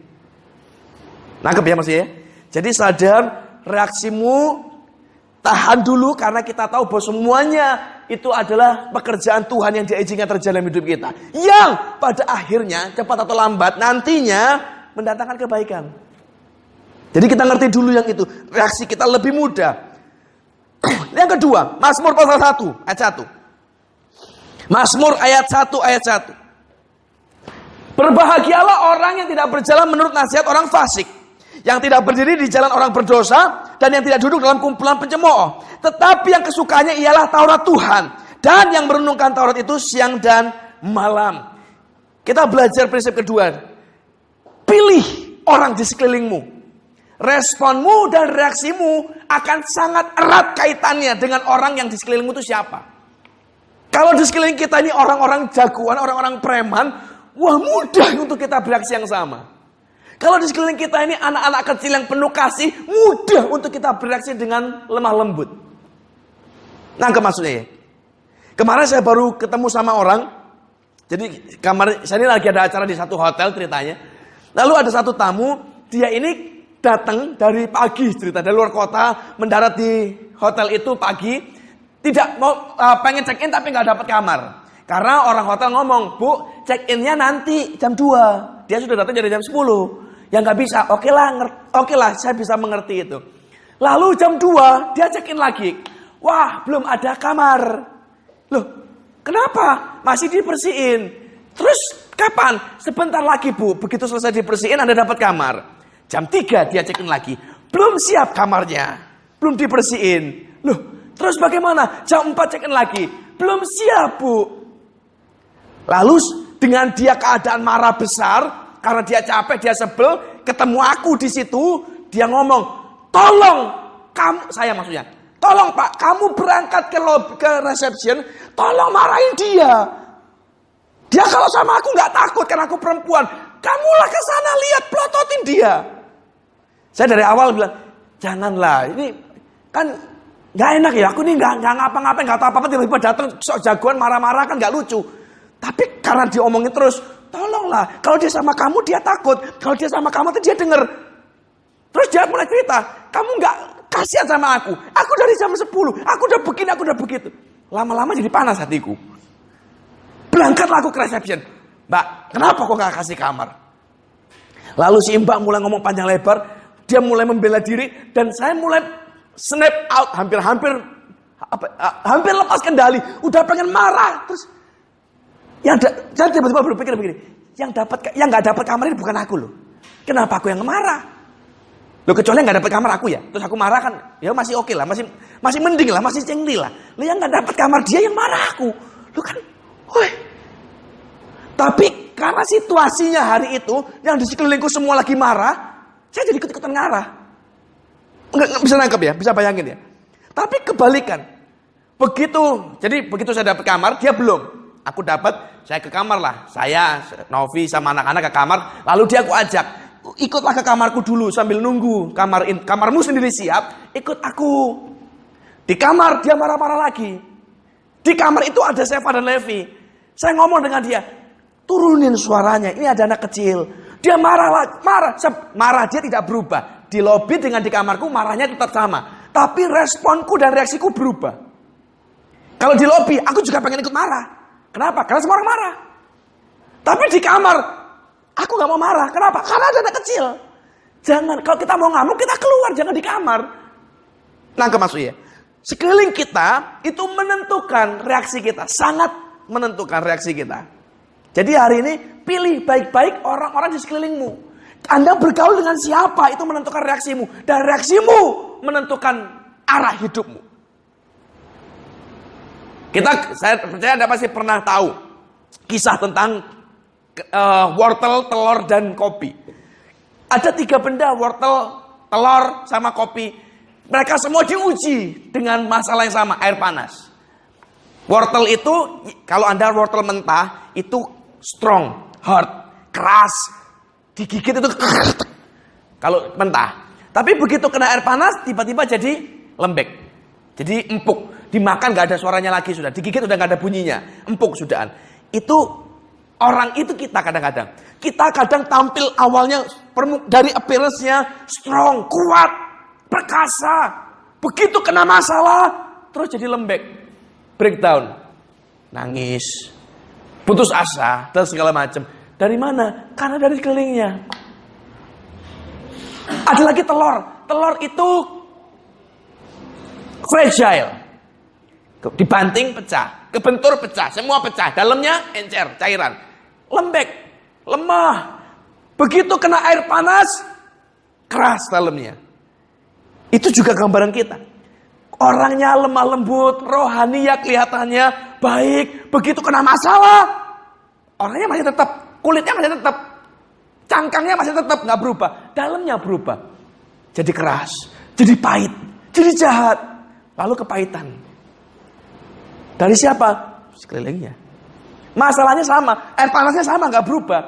Nangkep ya masih ya? Jadi sadar reaksimu tahan dulu karena kita tahu bahwa semuanya itu adalah pekerjaan Tuhan yang diizinkan terjadi dalam hidup kita. Yang pada akhirnya cepat atau lambat nantinya mendatangkan kebaikan. Jadi kita ngerti dulu yang itu. Reaksi kita lebih mudah. yang kedua, Mazmur pasal 1 ayat 1. Mazmur ayat 1 ayat 1. Berbahagialah orang yang tidak berjalan menurut nasihat orang fasik. Yang tidak berdiri di jalan orang berdosa. Dan yang tidak duduk dalam kumpulan pencemooh. Tetapi yang kesukaannya ialah Taurat Tuhan. Dan yang merenungkan Taurat itu siang dan malam. Kita belajar prinsip kedua. Pilih orang di sekelilingmu. Responmu dan reaksimu akan sangat erat kaitannya dengan orang yang di sekelilingmu itu siapa. Kalau di sekeliling kita ini orang-orang jagoan, orang-orang preman, Wah mudah untuk kita bereaksi yang sama. Kalau di sekeliling kita ini anak-anak kecil yang penuh kasih, mudah untuk kita bereaksi dengan lemah lembut. Nah, maksudnya ya. Kemarin saya baru ketemu sama orang. Jadi kamar saya ini lagi ada acara di satu hotel ceritanya. Lalu ada satu tamu, dia ini datang dari pagi cerita dari luar kota, mendarat di hotel itu pagi, tidak mau uh, pengen check in tapi nggak dapat kamar. Karena orang hotel ngomong, Bu, check innya nanti jam 2. Dia sudah datang dari jam 10. Yang nggak bisa, oke lah, oke lah, saya bisa mengerti itu. Lalu jam 2, dia check in lagi. Wah, belum ada kamar. Loh, kenapa? Masih dibersihin. Terus kapan? Sebentar lagi bu, begitu selesai dibersihin Anda dapat kamar. Jam 3 dia check in lagi. Belum siap kamarnya. Belum dibersihin. Loh, terus bagaimana? Jam 4 check in lagi. Belum siap bu. Lalu dengan dia keadaan marah besar karena dia capek, dia sebel, ketemu aku di situ, dia ngomong, "Tolong kamu saya maksudnya. Tolong Pak, kamu berangkat ke lobby, ke reception, tolong marahin dia. Dia kalau sama aku nggak takut karena aku perempuan. Kamulah ke sana lihat plototin dia." Saya dari awal bilang, "Janganlah, ini kan nggak enak ya. Aku ini nggak nggak ngapa-ngapain, nggak tahu apa-apa tiba-tiba datang sok jagoan marah-marah kan nggak lucu." Tapi karena diomongin terus, tolonglah. Kalau dia sama kamu dia takut. Kalau dia sama kamu tuh dia denger. Terus dia mulai cerita, kamu nggak kasihan sama aku. Aku dari jam 10, aku udah begini, aku udah begitu. Lama-lama jadi panas hatiku. Berangkatlah aku ke reception. Mbak, kenapa kok gak kasih kamar? Lalu si mbak mulai ngomong panjang lebar, dia mulai membela diri, dan saya mulai snap out, hampir-hampir apa, hampir lepas kendali, udah pengen marah. Terus yang saya tiba-tiba berpikir begini, yang dapat yang nggak dapat kamar ini bukan aku loh. Kenapa aku yang marah? Lo kecuali nggak dapat kamar aku ya, terus aku marah kan, ya masih oke okay lah, masih masih mending lah, masih cengli lah. Lo yang nggak dapat kamar dia yang marah aku, lo kan, woi. Tapi karena situasinya hari itu yang di sekelilingku semua lagi marah, saya jadi ikut-ikutan ngarah. Nggak, nggak bisa nangkep ya, bisa bayangin ya. Tapi kebalikan, begitu, jadi begitu saya dapat kamar, dia belum. Aku dapat, saya ke kamar lah. Saya, Novi sama anak-anak ke kamar. Lalu dia aku ajak, ikutlah ke kamarku dulu sambil nunggu. Kamar in, kamarmu sendiri siap, ikut aku. Di kamar dia marah-marah lagi. Di kamar itu ada Seva dan Levi. Saya ngomong dengan dia, turunin suaranya. Ini ada anak kecil. Dia marah lagi, marah, marah dia tidak berubah. Di lobi dengan di kamarku marahnya tetap sama. Tapi responku dan reaksiku berubah. Kalau di lobi, aku juga pengen ikut marah. Kenapa? Karena semua orang marah. Tapi di kamar, aku gak mau marah. Kenapa? Karena ada anak kecil. Jangan, kalau kita mau ngamuk, kita keluar, jangan di kamar. Nangkep maksudnya? Sekeliling kita itu menentukan reaksi kita. Sangat menentukan reaksi kita. Jadi hari ini pilih baik-baik orang-orang di sekelilingmu. Anda bergaul dengan siapa itu menentukan reaksimu. Dan reaksimu menentukan arah hidupmu. Kita saya percaya Anda pasti pernah tahu kisah tentang uh, wortel, telur dan kopi. Ada tiga benda wortel, telur sama kopi. Mereka semua diuji dengan masalah yang sama, air panas. Wortel itu kalau Anda wortel mentah itu strong, hard, keras, digigit itu kalau mentah. Tapi begitu kena air panas, tiba-tiba jadi lembek. Jadi empuk. Dimakan gak ada suaranya lagi sudah. Digigit udah gak ada bunyinya. Empuk sudahan. Itu orang itu kita kadang-kadang. Kita kadang tampil awalnya dari appearance-nya strong, kuat, perkasa. Begitu kena masalah, terus jadi lembek. Breakdown. Nangis. Putus asa, dan segala macam. Dari mana? Karena dari kelilingnya. Ada lagi telur. Telur itu fragile. Dibanting pecah, kebentur pecah, semua pecah. Dalamnya encer, cairan. Lembek, lemah. Begitu kena air panas, keras dalamnya. Itu juga gambaran kita. Orangnya lemah lembut, rohani ya kelihatannya baik. Begitu kena masalah, orangnya masih tetap, kulitnya masih tetap, Cangkangnya masih tetap nggak berubah, dalamnya berubah. Jadi keras, jadi pahit, jadi jahat. Lalu kepahitan. Dari siapa? Sekelilingnya. Masalahnya sama, air panasnya sama nggak berubah.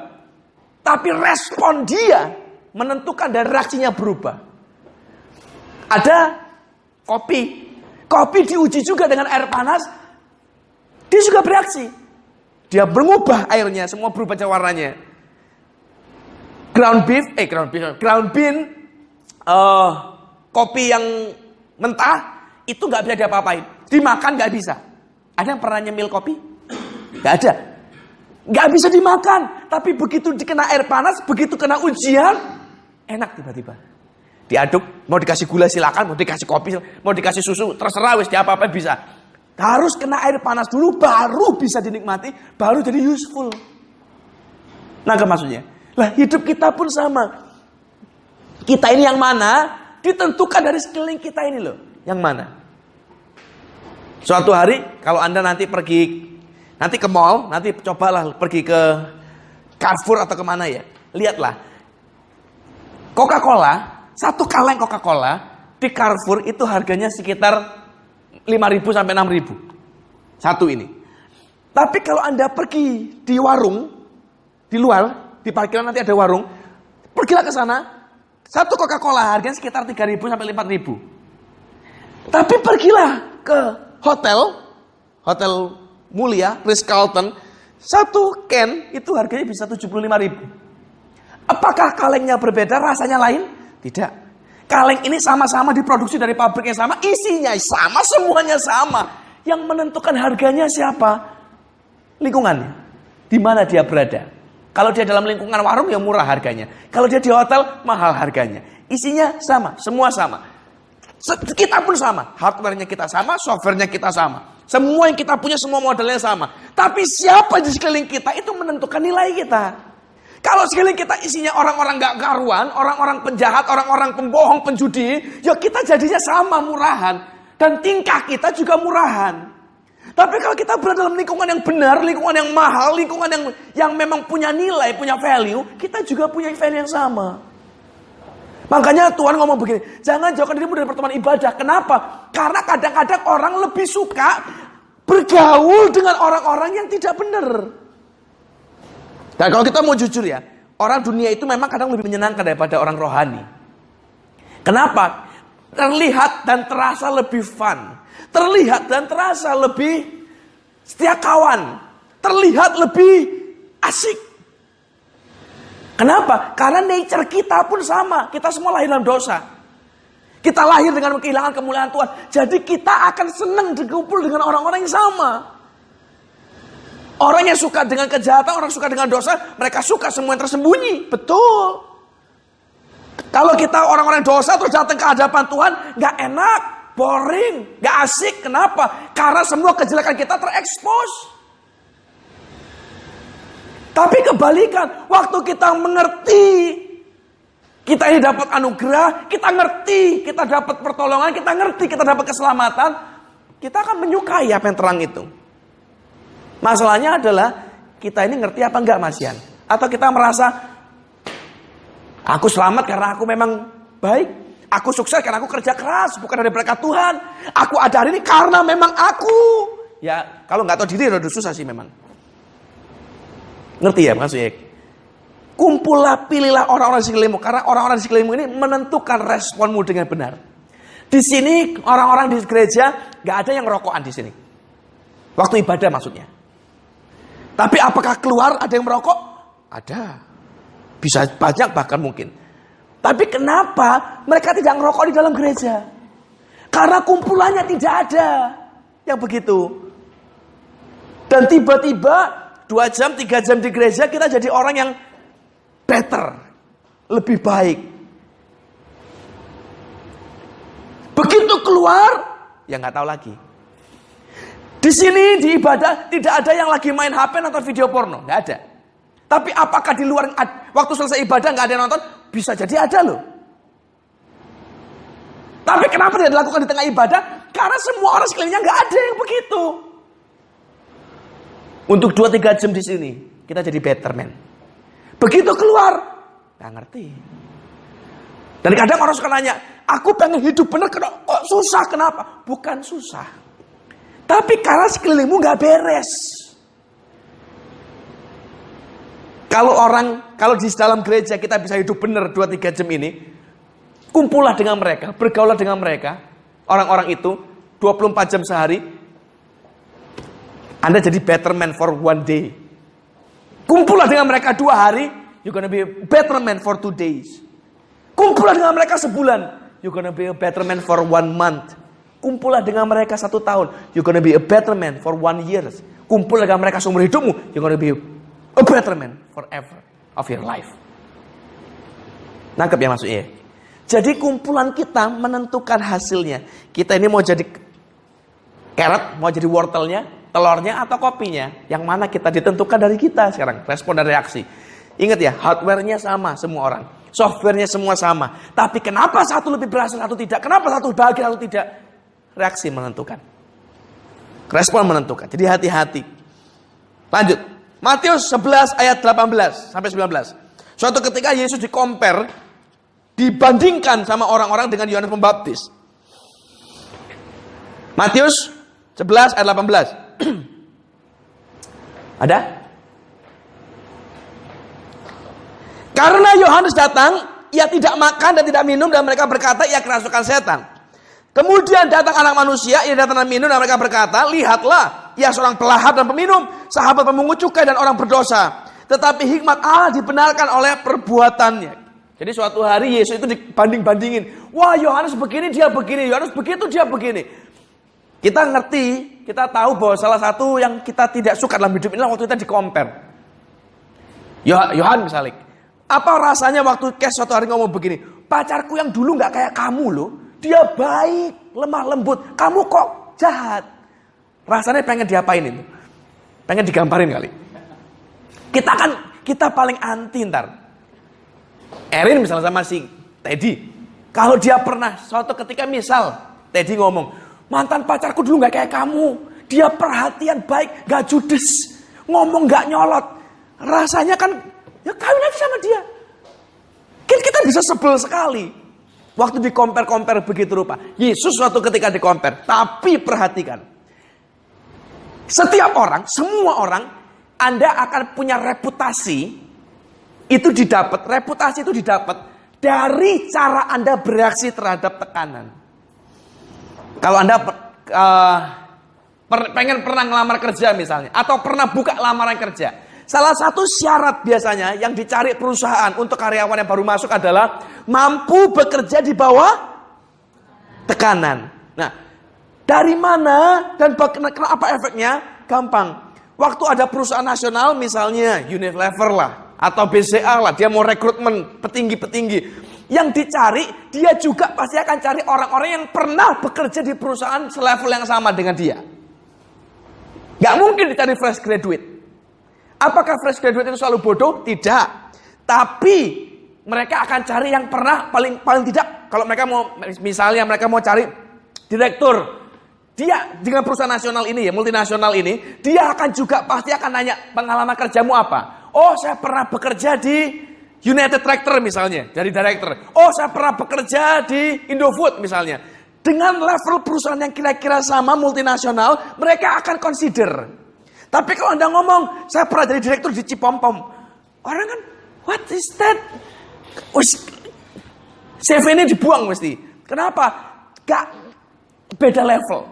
Tapi respon dia menentukan dan reaksinya berubah. Ada kopi. Kopi diuji juga dengan air panas. Dia juga bereaksi. Dia mengubah airnya, semua berubah warnanya ground beef, eh ground beef, ground bean, uh, kopi yang mentah itu nggak bisa diapa-apain, dimakan nggak bisa. Ada yang pernah nyemil kopi? Nggak ada. Nggak bisa dimakan, tapi begitu dikena air panas, begitu kena ujian, enak tiba-tiba. Diaduk, mau dikasih gula silakan, mau dikasih kopi, mau dikasih susu, terserah wis apa apa bisa. Harus kena air panas dulu, baru bisa dinikmati, baru jadi useful. Nah, maksudnya? Lah hidup kita pun sama. Kita ini yang mana? Ditentukan dari sekeliling kita ini loh. Yang mana? Suatu hari kalau Anda nanti pergi nanti ke mall, nanti cobalah pergi ke Carrefour atau ke mana ya. Lihatlah. Coca-Cola, satu kaleng Coca-Cola di Carrefour itu harganya sekitar 5.000 sampai 6.000. Satu ini. Tapi kalau Anda pergi di warung, di luar, di parkiran nanti ada warung. Pergilah ke sana. Satu Coca-Cola harganya sekitar 3.000 sampai 4.000. Tapi pergilah ke hotel, hotel mulia, Ritz Carlton, satu can itu harganya bisa 75.000. Apakah kalengnya berbeda, rasanya lain? Tidak. Kaleng ini sama-sama diproduksi dari pabrik yang sama, isinya sama, semuanya sama. Yang menentukan harganya siapa? Lingkungannya. Di mana dia berada. Kalau dia dalam lingkungan warung ya murah harganya. Kalau dia di hotel mahal harganya. Isinya sama, semua sama. Kita pun sama, hardware-nya kita sama, software-nya kita sama. Semua yang kita punya semua modelnya sama. Tapi siapa di sekeliling kita itu menentukan nilai kita. Kalau sekeliling kita isinya orang-orang gak karuan, orang-orang penjahat, orang-orang pembohong, penjudi, ya kita jadinya sama murahan. Dan tingkah kita juga murahan. Tapi kalau kita berada dalam lingkungan yang benar, lingkungan yang mahal, lingkungan yang yang memang punya nilai, punya value, kita juga punya value yang sama. Makanya Tuhan ngomong begini, jangan jauhkan dirimu dari pertemuan ibadah. Kenapa? Karena kadang-kadang orang lebih suka bergaul dengan orang-orang yang tidak benar. Dan kalau kita mau jujur ya, orang dunia itu memang kadang lebih menyenangkan daripada orang rohani. Kenapa? Terlihat dan terasa lebih fun terlihat dan terasa lebih setia kawan, terlihat lebih asik. Kenapa? Karena nature kita pun sama. Kita semua lahir dalam dosa. Kita lahir dengan kehilangan kemuliaan Tuhan. Jadi kita akan senang dikumpul dengan orang-orang yang sama. Orang yang suka dengan kejahatan, orang suka dengan dosa, mereka suka semua yang tersembunyi. Betul. Kalau kita orang-orang dosa terus datang ke hadapan Tuhan, nggak enak boring, gak asik. Kenapa? Karena semua kejelekan kita terekspos. Tapi kebalikan, waktu kita mengerti, kita ini dapat anugerah, kita ngerti, kita dapat pertolongan, kita ngerti, kita dapat keselamatan, kita akan menyukai apa yang terang itu. Masalahnya adalah kita ini ngerti apa enggak Mas Yan? Atau kita merasa aku selamat karena aku memang baik. Aku sukses karena aku kerja keras, bukan dari berkat Tuhan. Aku ada hari ini karena memang aku. Ya, kalau nggak tahu diri udah susah sih memang. Ngerti ya maksudnya? Kumpullah, pilihlah orang-orang di sekelilingmu. Karena orang-orang di sekelilingmu ini menentukan responmu dengan benar. Di sini orang-orang di gereja nggak ada yang rokokan di sini. Waktu ibadah maksudnya. Tapi apakah keluar ada yang merokok? Ada. Bisa banyak bahkan mungkin. Tapi kenapa mereka tidak merokok di dalam gereja? Karena kumpulannya tidak ada yang begitu. Dan tiba-tiba dua jam, tiga jam di gereja kita jadi orang yang better, lebih baik. Begitu keluar, ya nggak tahu lagi. Di sini di ibadah tidak ada yang lagi main HP atau video porno, nggak ada. Tapi apakah di luar waktu selesai ibadah nggak ada yang nonton? Bisa jadi ada loh. Tapi kenapa tidak dilakukan di tengah ibadah? Karena semua orang sekelilingnya nggak ada yang begitu. Untuk 2-3 jam di sini, kita jadi better man. Begitu keluar, nggak ngerti. Dan kadang orang suka nanya, aku pengen hidup benar, kok susah, kenapa? Bukan susah. Tapi karena sekelilingmu nggak beres. Kalau orang, kalau di dalam gereja kita bisa hidup benar 2-3 jam ini, kumpullah dengan mereka, bergaulah dengan mereka, orang-orang itu, 24 jam sehari, Anda jadi better man for one day. Kumpullah dengan mereka dua hari, you're gonna be a better man for two days. Kumpullah dengan mereka sebulan, you're gonna be a better man for one month. Kumpullah dengan mereka satu tahun, you're gonna be a better man for one year. Kumpullah dengan mereka seumur hidupmu, you're gonna be a better man forever of your life. Nangkep ya maksudnya? Jadi kumpulan kita menentukan hasilnya. Kita ini mau jadi carrot, mau jadi wortelnya, telurnya atau kopinya. Yang mana kita ditentukan dari kita sekarang, respon dan reaksi. Ingat ya, hardware-nya sama semua orang. Software-nya semua sama. Tapi kenapa satu lebih berhasil, satu tidak? Kenapa satu bahagia, satu tidak? Reaksi menentukan. Respon menentukan. Jadi hati-hati. Lanjut. Matius 11 ayat 18 sampai 19. Suatu ketika Yesus dikompar dibandingkan sama orang-orang dengan Yohanes Pembaptis. Matius 11 ayat 18. Ada? Karena Yohanes datang, ia tidak makan dan tidak minum dan mereka berkata ia kerasukan setan. Kemudian datang anak manusia, ia datang dan minum dan mereka berkata, lihatlah, ia seorang pelahap dan peminum, sahabat pemungut cukai dan orang berdosa. Tetapi hikmat Allah dibenarkan oleh perbuatannya. Jadi suatu hari Yesus itu dibanding-bandingin. Wah Yohanes begini, dia begini. Yohanes begitu, dia begini. Kita ngerti, kita tahu bahwa salah satu yang kita tidak suka dalam hidup ini waktu kita di compare. Yohan misalnya, apa rasanya waktu Kes suatu hari ngomong begini, pacarku yang dulu nggak kayak kamu loh, dia baik, lemah lembut, kamu kok jahat. Rasanya pengen diapain itu? Pengen digambarin kali. Kita kan, kita paling anti ntar. Erin misalnya sama si Teddy, kalau dia pernah suatu ketika misal Teddy ngomong, Mantan pacarku dulu nggak kayak kamu. Dia perhatian baik, gak judes. Ngomong gak nyolot. Rasanya kan, ya kawin aja sama dia. Kan kita bisa sebel sekali. Waktu di compare-compare begitu rupa. Yesus suatu ketika di compare. Tapi perhatikan. Setiap orang, semua orang, Anda akan punya reputasi. Itu didapat, reputasi itu didapat dari cara Anda bereaksi terhadap tekanan. Kalau Anda uh, per, pengen pernah ngelamar kerja misalnya, atau pernah buka lamaran kerja, salah satu syarat biasanya yang dicari perusahaan untuk karyawan yang baru masuk adalah mampu bekerja di bawah tekanan. Nah, dari mana dan apa efeknya? Gampang. Waktu ada perusahaan nasional misalnya Unilever lah atau BCA lah, dia mau rekrutmen petinggi-petinggi. Yang dicari, dia juga pasti akan cari orang-orang yang pernah bekerja di perusahaan selevel yang sama dengan dia. Gak mungkin dicari fresh graduate. Apakah fresh graduate itu selalu bodoh? Tidak. Tapi mereka akan cari yang pernah paling paling tidak kalau mereka mau misalnya mereka mau cari direktur dia dengan perusahaan nasional ini ya multinasional ini dia akan juga pasti akan nanya pengalaman kerjamu apa oh saya pernah bekerja di United Tractor misalnya, dari director. Oh saya pernah bekerja di Indofood misalnya. Dengan level perusahaan yang kira-kira sama multinasional, mereka akan consider. Tapi kalau Anda ngomong, saya pernah jadi direktur di Cipompom. Orang kan, What is that? CV ini dibuang mesti. Kenapa? Gak beda level.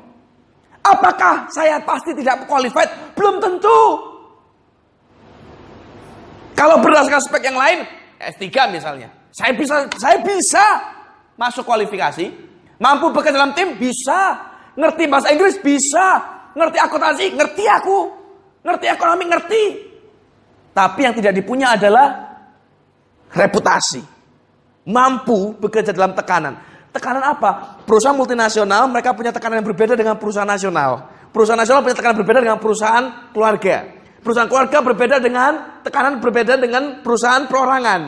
Apakah saya pasti tidak qualified? Belum tentu. Kalau berdasarkan spek yang lain, S3 misalnya. Saya bisa saya bisa masuk kualifikasi. Mampu bekerja dalam tim? Bisa. Ngerti bahasa Inggris? Bisa. Ngerti akuntansi? Ngerti aku. Ngerti ekonomi? Ngerti. Tapi yang tidak dipunya adalah reputasi. Mampu bekerja dalam tekanan. Tekanan apa? Perusahaan multinasional mereka punya tekanan yang berbeda dengan perusahaan nasional. Perusahaan nasional punya tekanan berbeda dengan perusahaan keluarga. Perusahaan keluarga berbeda dengan tekanan berbeda dengan perusahaan perorangan.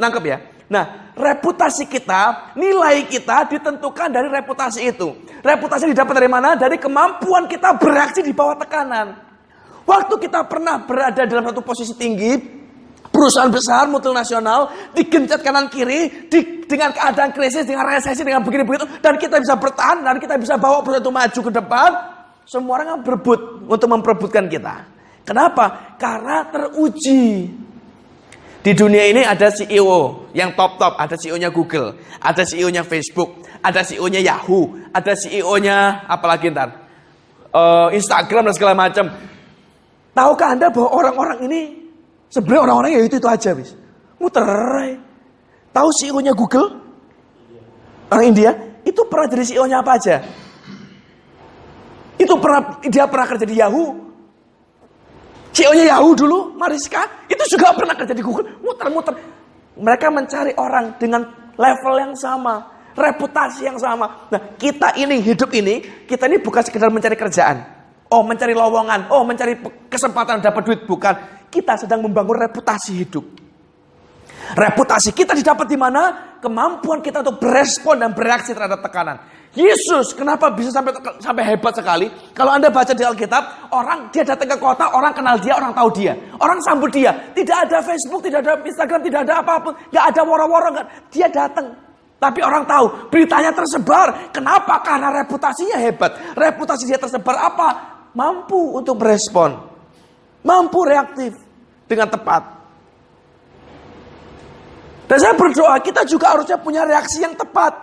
Nangkep ya? Nah, reputasi kita, nilai kita ditentukan dari reputasi itu. Reputasi didapat dari mana? Dari kemampuan kita bereaksi di bawah tekanan. Waktu kita pernah berada dalam satu posisi tinggi, perusahaan besar multinasional digencet kanan kiri di, dengan keadaan krisis, dengan resesi, dengan begini begitu, dan kita bisa bertahan dan kita bisa bawa perusahaan itu maju ke depan. Semua orang berebut untuk memperebutkan kita. Kenapa? Karena teruji. Di dunia ini ada CEO yang top-top, ada CEO-nya Google, ada CEO-nya Facebook, ada CEO-nya Yahoo, ada CEO-nya apalagi ntar uh, Instagram dan segala macam. Tahukah anda bahwa orang-orang ini sebenarnya orang-orang ya itu itu aja, bis. Muter. Tahu CEO-nya Google? Orang India itu pernah jadi CEO-nya apa aja? Itu pernah dia pernah kerja di Yahoo, CEO-nya Yahoo dulu, Mariska, itu juga pernah kerja di Google, muter-muter. Mereka mencari orang dengan level yang sama, reputasi yang sama. Nah, kita ini, hidup ini, kita ini bukan sekedar mencari kerjaan. Oh, mencari lowongan. Oh, mencari kesempatan dapat duit. Bukan. Kita sedang membangun reputasi hidup. Reputasi kita didapat di mana? Kemampuan kita untuk berespon dan bereaksi terhadap tekanan. Yesus kenapa bisa sampai sampai hebat sekali? Kalau Anda baca di Alkitab, orang dia datang ke kota, orang kenal dia, orang tahu dia. Orang sambut dia. Tidak ada Facebook, tidak ada Instagram, tidak ada apa pun. Gak ada woro-woro. Dia datang. Tapi orang tahu, beritanya tersebar. Kenapa? Karena reputasinya hebat. Reputasi dia tersebar apa? Mampu untuk berespon. Mampu reaktif dengan tepat. Dan saya berdoa kita juga harusnya punya reaksi yang tepat.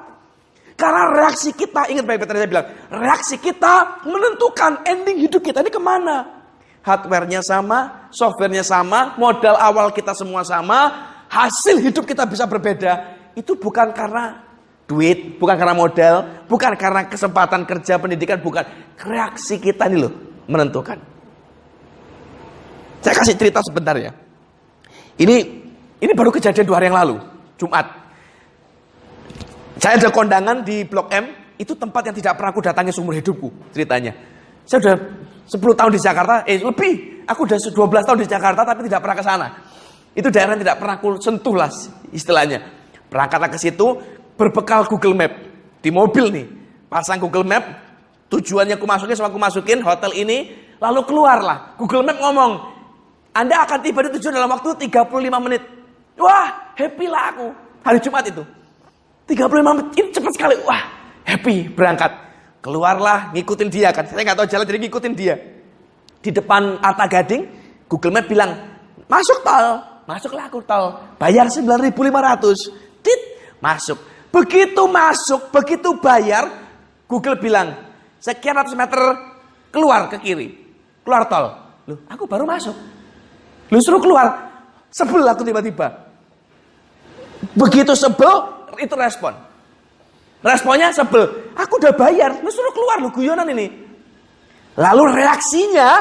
Karena reaksi kita, ingat baik-baik tadi saya bilang, reaksi kita menentukan ending hidup kita ini ke mana. Hardware-nya sama, software-nya sama, modal awal kita semua sama, hasil hidup kita bisa berbeda. Itu bukan karena duit, bukan karena modal, bukan karena kesempatan kerja, pendidikan, bukan. Reaksi kita ini loh menentukan. Saya kasih cerita sebentar ya. Ini ini baru kejadian dua hari yang lalu, Jumat. Saya ada kondangan di Blok M, itu tempat yang tidak pernah aku datangi seumur hidupku, ceritanya. Saya sudah 10 tahun di Jakarta, eh lebih. Aku sudah 12 tahun di Jakarta tapi tidak pernah ke sana. Itu daerah yang tidak pernah aku sentuh lah istilahnya. Berangkatlah ke situ, berbekal Google Map. Di mobil nih, pasang Google Map, tujuannya aku masukin sama aku masukin hotel ini, lalu keluarlah. Google Map ngomong, Anda akan tiba di tujuan dalam waktu 35 menit. Wah, happy lah aku. Hari Jumat itu. 35 menit, ini cepat sekali. Wah, happy berangkat. Keluarlah, ngikutin dia kan. Saya nggak tahu jalan, jadi ngikutin dia. Di depan Arta Gading, Google Map bilang, masuk tol. Masuklah aku tol. Bayar 9.500. Tit, masuk. Begitu masuk, begitu bayar, Google bilang, sekian ratus meter keluar ke kiri. Keluar tol. Loh, aku baru masuk. Lu suruh keluar. Sebel aku tiba-tiba. Begitu sebel, itu respon. Responnya sebel. Aku udah bayar, lu suruh keluar lu guyonan ini. Lalu reaksinya,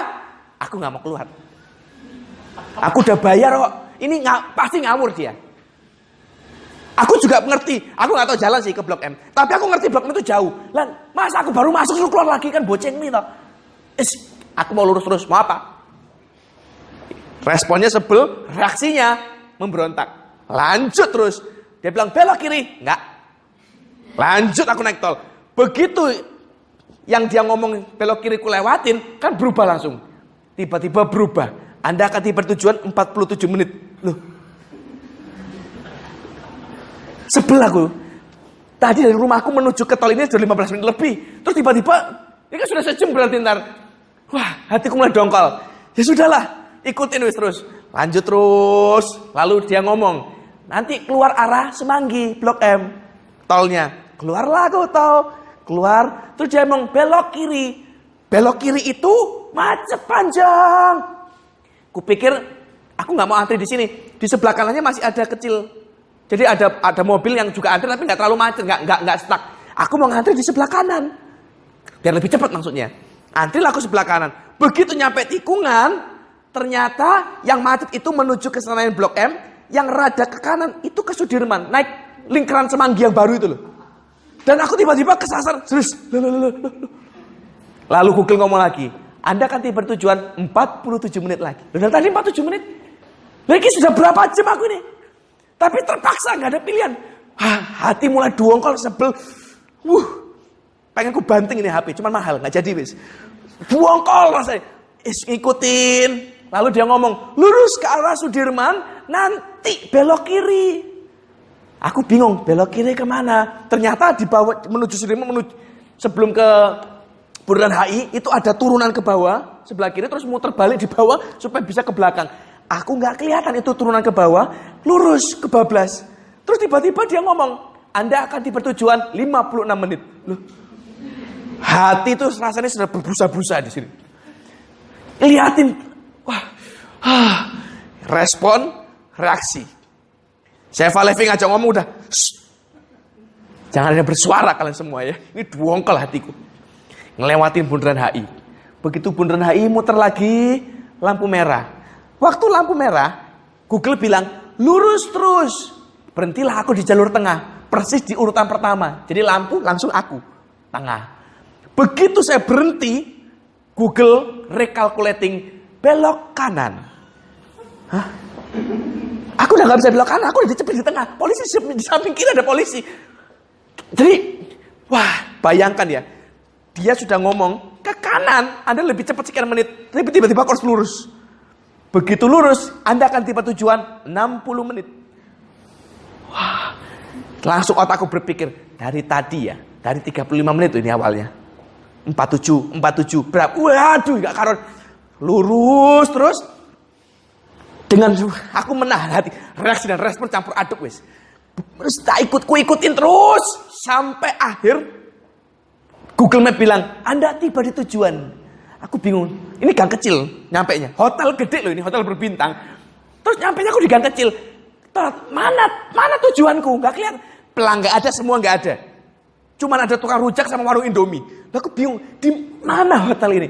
aku nggak mau keluar. Aku udah bayar kok. Ini nggak pasti ngawur dia. Aku juga mengerti. Aku nggak tahu jalan sih ke Blok M. Tapi aku ngerti Blok M itu jauh. Lan, masa aku baru masuk lu keluar lagi kan boceng nih toh. Is, aku mau lurus terus. Mau apa? Responnya sebel, reaksinya memberontak. Lanjut terus. Dia bilang belok kiri. Enggak. Lanjut aku naik tol. Begitu yang dia ngomong belok kiri ku lewatin, kan berubah langsung. Tiba-tiba berubah. Anda akan tiba tujuan 47 menit. Loh. Aku. Tadi dari rumahku menuju ke tol ini sudah 15 menit lebih. Terus tiba-tiba, ini kan sudah sejam berarti ntar. Wah, hatiku mulai dongkol. Ya sudahlah, ikutin wis terus. lanjut terus. Lalu dia ngomong, nanti keluar arah Semanggi, Blok M. Tolnya, keluarlah aku tol. Keluar, terus dia ngomong belok kiri. Belok kiri itu macet panjang. Kupikir aku nggak mau antri di sini. Di sebelah kanannya masih ada kecil. Jadi ada ada mobil yang juga antri tapi nggak terlalu macet, nggak nggak nggak stuck. Aku mau ngantri di sebelah kanan. Biar lebih cepat maksudnya. Antri aku sebelah kanan. Begitu nyampe tikungan, ternyata yang macet itu menuju ke Senayan Blok M, yang rada ke kanan itu ke Sudirman, naik lingkaran Semanggi yang baru itu loh. Dan aku tiba-tiba kesasar, terus. Lalu Google ngomong lagi, Anda kan tiba tujuan 47 menit lagi. Dan tadi 47 menit. Lagi sudah berapa jam aku ini? Tapi terpaksa nggak ada pilihan. Hah, hati mulai duongkol sebel. Wuh, pengen ku banting ini HP, cuman mahal, nggak jadi wis. Buangkol rasanya. Is, ikutin. Lalu dia ngomong, lurus ke arah Sudirman, nanti belok kiri. Aku bingung, belok kiri ke mana? Ternyata di bawah, menuju Sudirman, menuju, sebelum ke Bundaran HI, itu ada turunan ke bawah, sebelah kiri, terus muter balik di bawah, supaya bisa ke belakang. Aku nggak kelihatan itu turunan ke bawah, lurus ke bablas. Terus tiba-tiba dia ngomong, Anda akan di pertujuan 56 menit. Loh, Hati itu rasanya sudah berbusa-busa di sini. Lihatin, wah, ah, respon, reaksi. Saya Levi ngajak ngomong udah, jangan ada bersuara kalian semua ya. Ini duongkel hatiku. Ngelewatin bundaran HI. Begitu bundaran HI muter lagi, lampu merah. Waktu lampu merah, Google bilang, lurus terus. Berhentilah aku di jalur tengah. Persis di urutan pertama. Jadi lampu langsung aku. Tengah. Begitu saya berhenti, Google recalculating belok kanan. Hah? Aku udah gak bisa belok kanan, aku udah dicepet di tengah. Polisi di samping kiri ada polisi. Jadi, wah bayangkan ya. Dia sudah ngomong ke kanan, Anda lebih cepat sekian menit. Tapi tiba-tiba harus lurus. Begitu lurus, Anda akan tiba tujuan 60 menit. Wah, langsung otakku berpikir, dari tadi ya, dari 35 menit ini awalnya. 47, 47, berapa? Waduh, gak karon. Lurus terus. Dengan aku menahan hati. Reaksi dan respon campur aduk wis. Terus tak ikut, ku ikutin terus. Sampai akhir. Google Map bilang, Anda tiba di tujuan. Aku bingung. Ini gang kecil nyampe nya. Hotel gede loh ini, hotel berbintang. Terus nyampe nya aku di gang kecil. Mana mana tujuanku? Gak kelihatan. Pelanggan ada, semua gak ada. Cuman ada tukang rujak sama warung Indomie. Aku bingung, di mana hotel ini?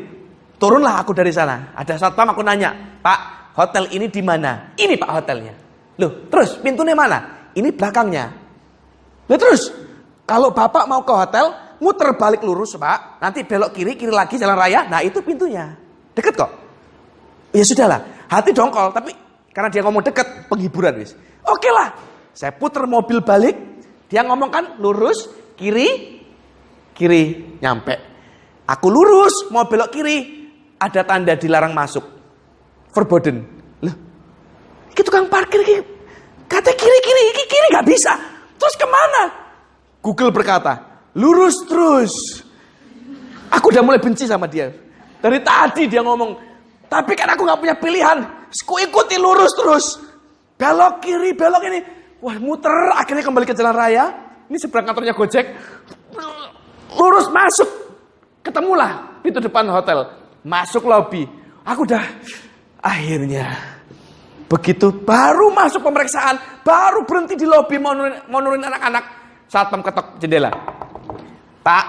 Turunlah aku dari sana. Ada satpam aku nanya, Pak, hotel ini di mana? Ini Pak hotelnya. Loh, terus pintunya mana? Ini belakangnya. Loh terus, kalau Bapak mau ke hotel, muter balik lurus Pak. Nanti belok kiri, kiri lagi jalan raya. Nah itu pintunya. Deket kok. Ya sudahlah, hati dongkol. Tapi karena dia ngomong deket, penghiburan wis. Oke lah, saya puter mobil balik. Dia ngomong kan lurus, kiri, kiri, nyampe. Aku lurus, mau belok kiri, ada tanda dilarang masuk. Verboden. Loh, itu tukang parkir, kata kiri, kiri, kiri, kiri gak bisa. Terus ke mana? Google berkata, lurus terus. Aku udah mulai benci sama dia. Dari tadi dia ngomong, tapi kan aku gak punya pilihan. Aku ikuti lurus terus. Belok kiri, belok ini. Wah muter, akhirnya kembali ke jalan raya. Ini seberang kantornya Gojek. Lurus masuk. Ketemulah pintu depan hotel. Masuk lobby. Aku udah akhirnya begitu baru masuk pemeriksaan, baru berhenti di lobby mau nurin anak-anak. Satpam ketok jendela. Pak,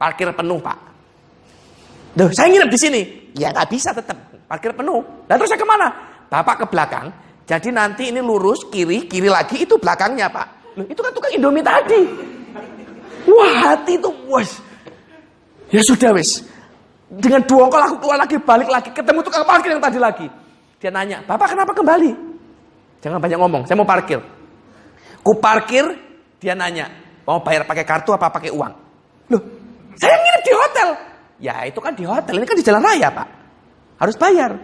parkir penuh pak. Duh, saya nginep di sini. Ya nggak bisa tetap parkir penuh. Dan terus saya ke mana? Bapak ke belakang. Jadi nanti ini lurus kiri, kiri lagi itu belakangnya pak. Loh, itu kan tukang Indomie tadi. Wah, hati itu, wes. Ya sudah, wes. Dengan dua kali aku keluar lagi, balik lagi, ketemu tukang parkir yang tadi lagi. Dia nanya, Bapak kenapa kembali? Jangan banyak ngomong, saya mau parkir. Ku parkir, dia nanya, mau bayar pakai kartu apa pakai uang? Loh, saya nginep di hotel. Ya itu kan di hotel, ini kan di jalan raya pak. Harus bayar.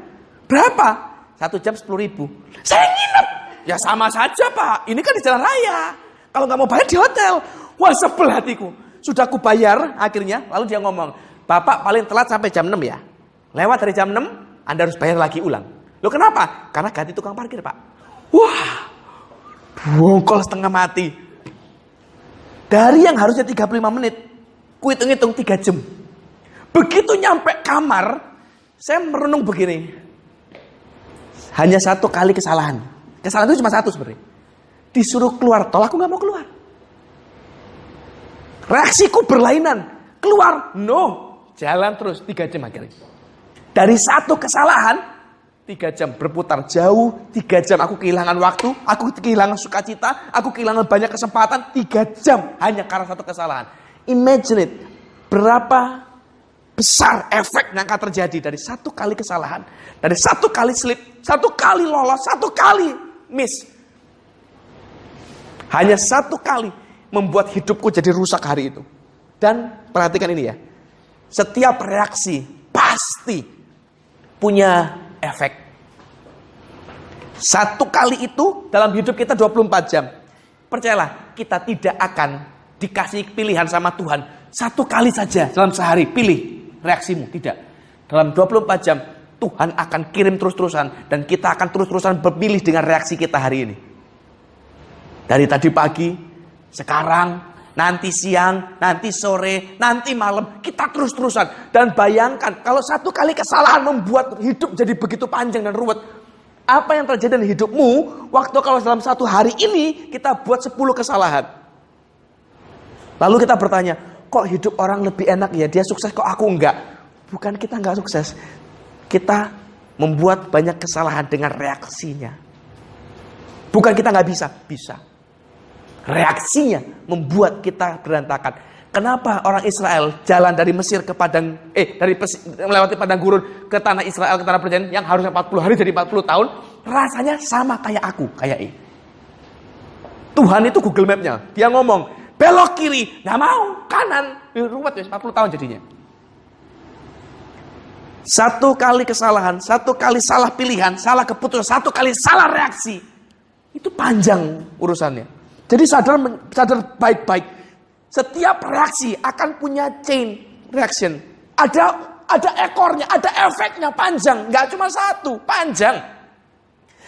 Berapa? Satu jam sepuluh ribu. Saya nginep Ya sama saja pak, ini kan di jalan raya. Kalau nggak mau bayar di hotel. Wah sebel hatiku. Sudah aku bayar akhirnya, lalu dia ngomong, Bapak paling telat sampai jam 6 ya. Lewat dari jam 6, Anda harus bayar lagi ulang. Lo kenapa? Karena ganti tukang parkir pak. Wah, bongkol setengah mati. Dari yang harusnya 35 menit, ku hitung-hitung 3 jam. Begitu nyampe kamar, saya merenung begini. Hanya satu kali kesalahan. Kesalahan itu cuma satu sebenarnya. Disuruh keluar tol, aku nggak mau keluar. Reaksiku berlainan. Keluar, no. Jalan terus, tiga jam akhirnya. Dari satu kesalahan, tiga jam berputar jauh, tiga jam aku kehilangan waktu, aku kehilangan sukacita, aku kehilangan banyak kesempatan, tiga jam hanya karena satu kesalahan. Imagine it, berapa besar efek yang akan terjadi dari satu kali kesalahan, dari satu kali slip, satu kali lolos, satu kali miss. Hanya satu kali membuat hidupku jadi rusak hari itu. Dan perhatikan ini ya, setiap reaksi pasti punya efek. Satu kali itu dalam hidup kita 24 jam. Percayalah, kita tidak akan dikasih pilihan sama Tuhan. Satu kali saja dalam sehari, pilih reaksimu. Tidak. Dalam 24 jam Tuhan akan kirim terus-terusan dan kita akan terus-terusan berpilih dengan reaksi kita hari ini. Dari tadi pagi, sekarang, nanti siang, nanti sore, nanti malam, kita terus-terusan. Dan bayangkan kalau satu kali kesalahan membuat hidup jadi begitu panjang dan ruwet. Apa yang terjadi dalam hidupmu waktu kalau dalam satu hari ini kita buat 10 kesalahan. Lalu kita bertanya, kok hidup orang lebih enak ya, dia sukses kok aku enggak. Bukan kita enggak sukses. Kita membuat banyak kesalahan dengan reaksinya. Bukan kita nggak bisa, bisa. Reaksinya membuat kita berantakan. Kenapa orang Israel jalan dari Mesir ke padang eh dari melewati padang gurun ke tanah Israel ke tanah perjanjian yang harusnya 40 hari jadi 40 tahun rasanya sama kayak aku, kayak E. Tuhan itu Google Map-nya. Dia ngomong, belok kiri, nggak mau, kanan, ruwet ya 40 tahun jadinya. Satu kali kesalahan, satu kali salah pilihan, salah keputusan, satu kali salah reaksi. Itu panjang urusannya. Jadi sadar sadar baik-baik. Setiap reaksi akan punya chain reaction. Ada ada ekornya, ada efeknya panjang, nggak cuma satu, panjang.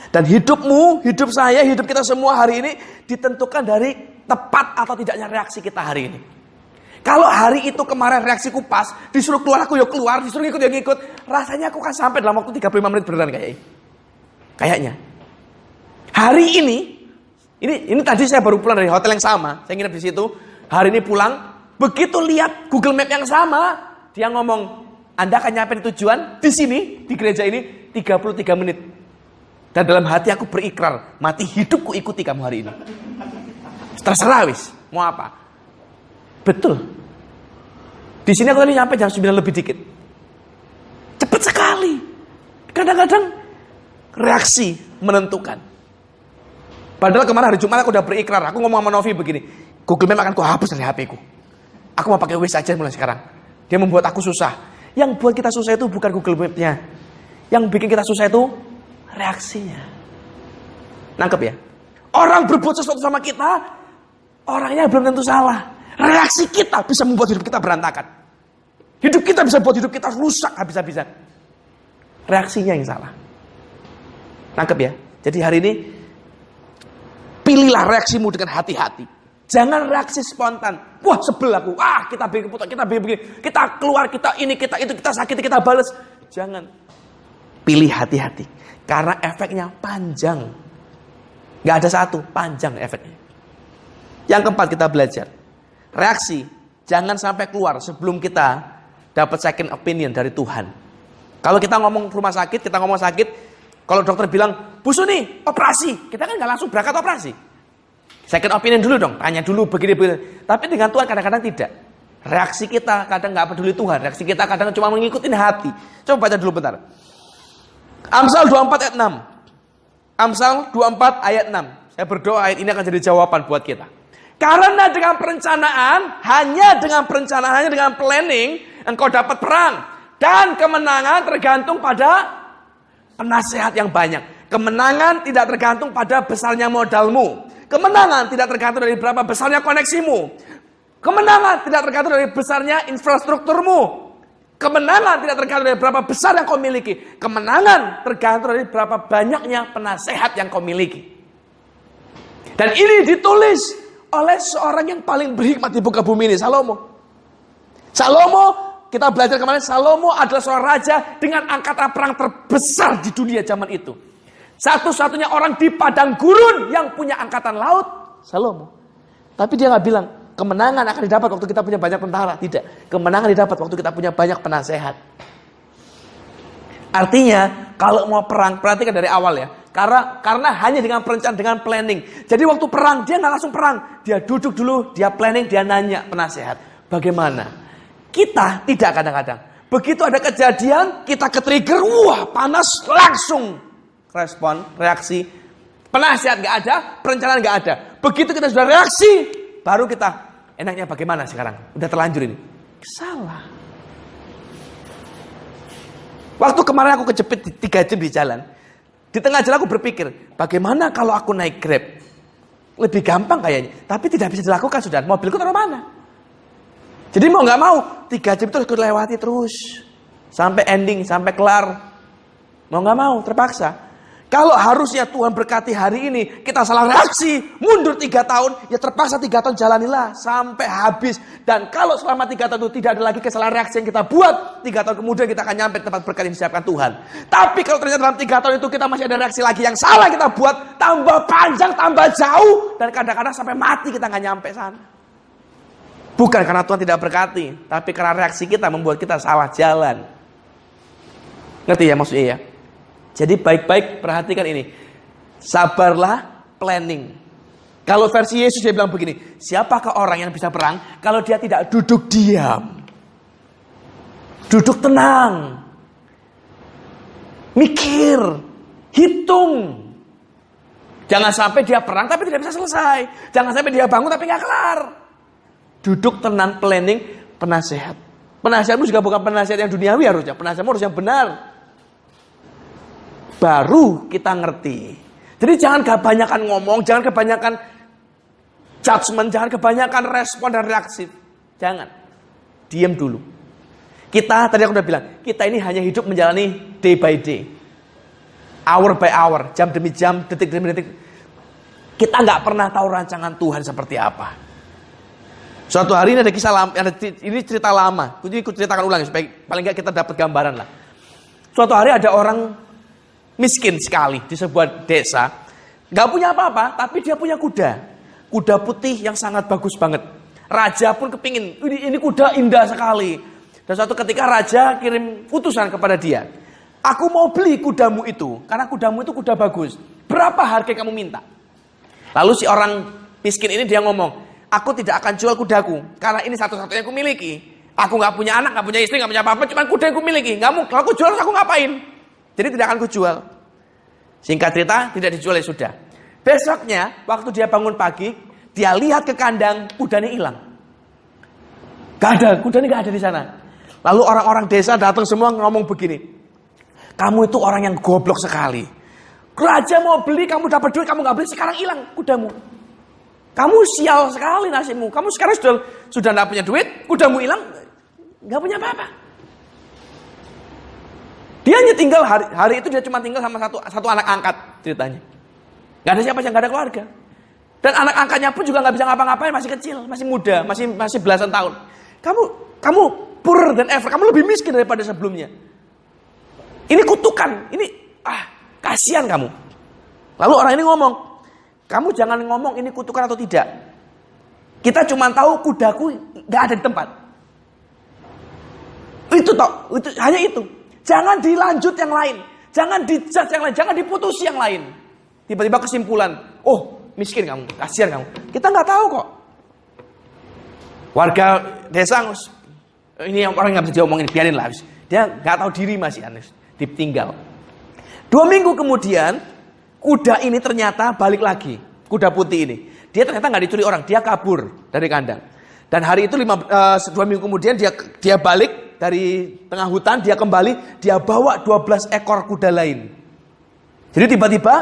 Dan hidupmu, hidup saya, hidup kita semua hari ini ditentukan dari tepat atau tidaknya reaksi kita hari ini. Kalau hari itu kemarin reaksiku pas, disuruh keluar aku ya keluar, disuruh ikut ya ngikut, rasanya aku kan sampai dalam waktu 35 menit beneran kayaknya. Kayaknya. Hari ini, ini ini tadi saya baru pulang dari hotel yang sama, saya nginep di situ. Hari ini pulang, begitu lihat Google Map yang sama, dia ngomong, Anda akan nyampe tujuan di sini, di gereja ini 33 menit. Dan dalam hati aku berikrar, mati hidupku ikuti kamu hari ini. Terserah wis, mau apa? Betul. Di sini aku tadi nyampe jam 9 lebih dikit. Cepat sekali. Kadang-kadang reaksi menentukan. Padahal kemarin hari Jumat aku udah berikrar. Aku ngomong sama Novi begini. Google Map akan ku hapus dari HP ku. Aku mau pakai Waze aja mulai sekarang. Dia membuat aku susah. Yang buat kita susah itu bukan Google Map-nya. Yang bikin kita susah itu reaksinya. Nangkep ya? Orang berbuat sesuatu sama kita, Orangnya belum tentu salah. Reaksi kita bisa membuat hidup kita berantakan. Hidup kita bisa buat hidup kita rusak habis-habisan. Reaksinya yang salah. Nangkep ya? Jadi hari ini pilihlah reaksimu dengan hati-hati. Jangan reaksi spontan. Wah sebel aku. Wah kita bikin keputusan, kita bikin begini. Kita keluar, kita ini, kita itu, kita sakit, kita balas. Jangan. Pilih hati-hati. Karena efeknya panjang. Gak ada satu, panjang efeknya. Yang keempat kita belajar. Reaksi. Jangan sampai keluar sebelum kita dapat second opinion dari Tuhan. Kalau kita ngomong rumah sakit, kita ngomong sakit, kalau dokter bilang, Bu Suni, operasi. Kita kan nggak langsung berangkat operasi. Second opinion dulu dong, tanya dulu begini-begini. Tapi dengan Tuhan kadang-kadang tidak. Reaksi kita kadang nggak peduli Tuhan. Reaksi kita kadang cuma mengikuti hati. Coba baca dulu bentar. Amsal 24 ayat 6. Amsal 24 ayat 6. Saya berdoa ayat ini akan jadi jawaban buat kita. Karena dengan perencanaan, hanya dengan perencanaan, hanya dengan planning, engkau dapat perang. Dan kemenangan tergantung pada penasehat yang banyak. Kemenangan tidak tergantung pada besarnya modalmu. Kemenangan tidak tergantung dari berapa besarnya koneksimu. Kemenangan tidak tergantung dari besarnya infrastrukturmu. Kemenangan tidak tergantung dari berapa besar yang kau miliki. Kemenangan tergantung dari berapa banyaknya penasehat yang kau miliki. Dan ini ditulis oleh seorang yang paling berhikmat di buka bumi ini, Salomo. Salomo, kita belajar kemarin, Salomo adalah seorang raja dengan angkatan perang terbesar di dunia zaman itu. Satu-satunya orang di padang gurun yang punya angkatan laut, Salomo. Tapi dia nggak bilang, Kemenangan akan didapat waktu kita punya banyak tentara. Tidak. Kemenangan didapat waktu kita punya banyak penasehat. Artinya, kalau mau perang, perhatikan dari awal ya. Karena karena hanya dengan perencanaan, dengan planning. Jadi waktu perang, dia nggak langsung perang. Dia duduk dulu, dia planning, dia nanya penasehat. Bagaimana? Kita tidak kadang-kadang. Begitu ada kejadian, kita ke trigger, wah panas, langsung respon, reaksi. Penasehat nggak ada, perencanaan nggak ada. Begitu kita sudah reaksi, baru kita Enaknya bagaimana sekarang? Udah terlanjur ini. Salah. Waktu kemarin aku kejepit di tiga jam di jalan. Di tengah jalan aku berpikir, bagaimana kalau aku naik Grab? Lebih gampang kayaknya. Tapi tidak bisa dilakukan sudah. Mobilku taruh mana? Jadi mau nggak mau, tiga jam itu harus lewati terus. Sampai ending, sampai kelar. Mau nggak mau, terpaksa. Kalau harusnya Tuhan berkati hari ini, kita salah reaksi, mundur tiga tahun, ya terpaksa tiga tahun jalanilah sampai habis. Dan kalau selama tiga tahun itu tidak ada lagi kesalahan reaksi yang kita buat, tiga tahun kemudian kita akan nyampe tempat berkat yang disiapkan Tuhan. Tapi kalau ternyata dalam tiga tahun itu kita masih ada reaksi lagi yang salah kita buat, tambah panjang, tambah jauh, dan kadang-kadang sampai mati kita nggak nyampe sana. Bukan karena Tuhan tidak berkati, tapi karena reaksi kita membuat kita salah jalan. Ngerti ya maksudnya ya? Jadi baik-baik perhatikan ini. Sabarlah planning. Kalau versi Yesus dia bilang begini, siapakah orang yang bisa perang kalau dia tidak duduk diam? Duduk tenang. Mikir, hitung. Jangan sampai dia perang tapi tidak bisa selesai. Jangan sampai dia bangun tapi nggak kelar. Duduk tenang, planning, penasehat. Penasehatmu juga bukan penasehat yang duniawi harusnya. Penasehatmu harus yang benar baru kita ngerti. Jadi jangan kebanyakan ngomong, jangan kebanyakan judgment, jangan kebanyakan respon dan reaksi. Jangan. Diam dulu. Kita, tadi aku udah bilang, kita ini hanya hidup menjalani day by day. Hour by hour, jam demi jam, detik demi detik. Kita nggak pernah tahu rancangan Tuhan seperti apa. Suatu hari ini ada kisah lama, ini cerita lama. Ini aku ceritakan ulang supaya paling nggak kita dapat gambaran lah. Suatu hari ada orang miskin sekali di sebuah desa. Gak punya apa-apa, tapi dia punya kuda. Kuda putih yang sangat bagus banget. Raja pun kepingin, ini, ini kuda indah sekali. Dan suatu ketika raja kirim putusan kepada dia. Aku mau beli kudamu itu, karena kudamu itu kuda bagus. Berapa harga kamu minta? Lalu si orang miskin ini dia ngomong, aku tidak akan jual kudaku, karena ini satu-satunya aku miliki. Aku nggak punya anak, nggak punya istri, nggak punya apa-apa, cuma kuda yang aku miliki. Nggak mau, kalau aku jual aku ngapain? Jadi tidak akan kujual. Singkat cerita, tidak dijual ya sudah. Besoknya, waktu dia bangun pagi, dia lihat ke kandang, kudanya hilang. Gak ada, kudanya gak ada di sana. Lalu orang-orang desa datang semua ngomong begini. Kamu itu orang yang goblok sekali. Raja mau beli, kamu dapat duit, kamu gak beli, sekarang hilang kudamu. Kamu sial sekali nasibmu. Kamu sekarang sudah sudah tidak punya duit, kudamu hilang, nggak punya apa-apa. Dia hanya tinggal hari, hari itu dia cuma tinggal sama satu satu anak angkat ceritanya. Gak ada siapa yang gak ada keluarga. Dan anak angkatnya pun juga nggak bisa ngapa-ngapain, masih kecil, masih muda, masih masih belasan tahun. Kamu kamu pur dan ever, kamu lebih miskin daripada sebelumnya. Ini kutukan, ini ah kasihan kamu. Lalu orang ini ngomong, kamu jangan ngomong ini kutukan atau tidak. Kita cuma tahu kudaku nggak ada di tempat. Itu toh, itu hanya itu. Jangan dilanjut yang lain. Jangan dijat yang lain. Jangan diputusi yang lain. Tiba-tiba kesimpulan. Oh, miskin kamu. Kasihan kamu. Kita nggak tahu kok. Warga desa ini yang orang nggak bisa diomongin biarin lah dia nggak tahu diri masih aneh ditinggal dua minggu kemudian kuda ini ternyata balik lagi kuda putih ini dia ternyata nggak dicuri orang dia kabur dari kandang dan hari itu lima, uh, dua minggu kemudian dia dia balik dari tengah hutan, dia kembali, dia bawa 12 ekor kuda lain. Jadi tiba-tiba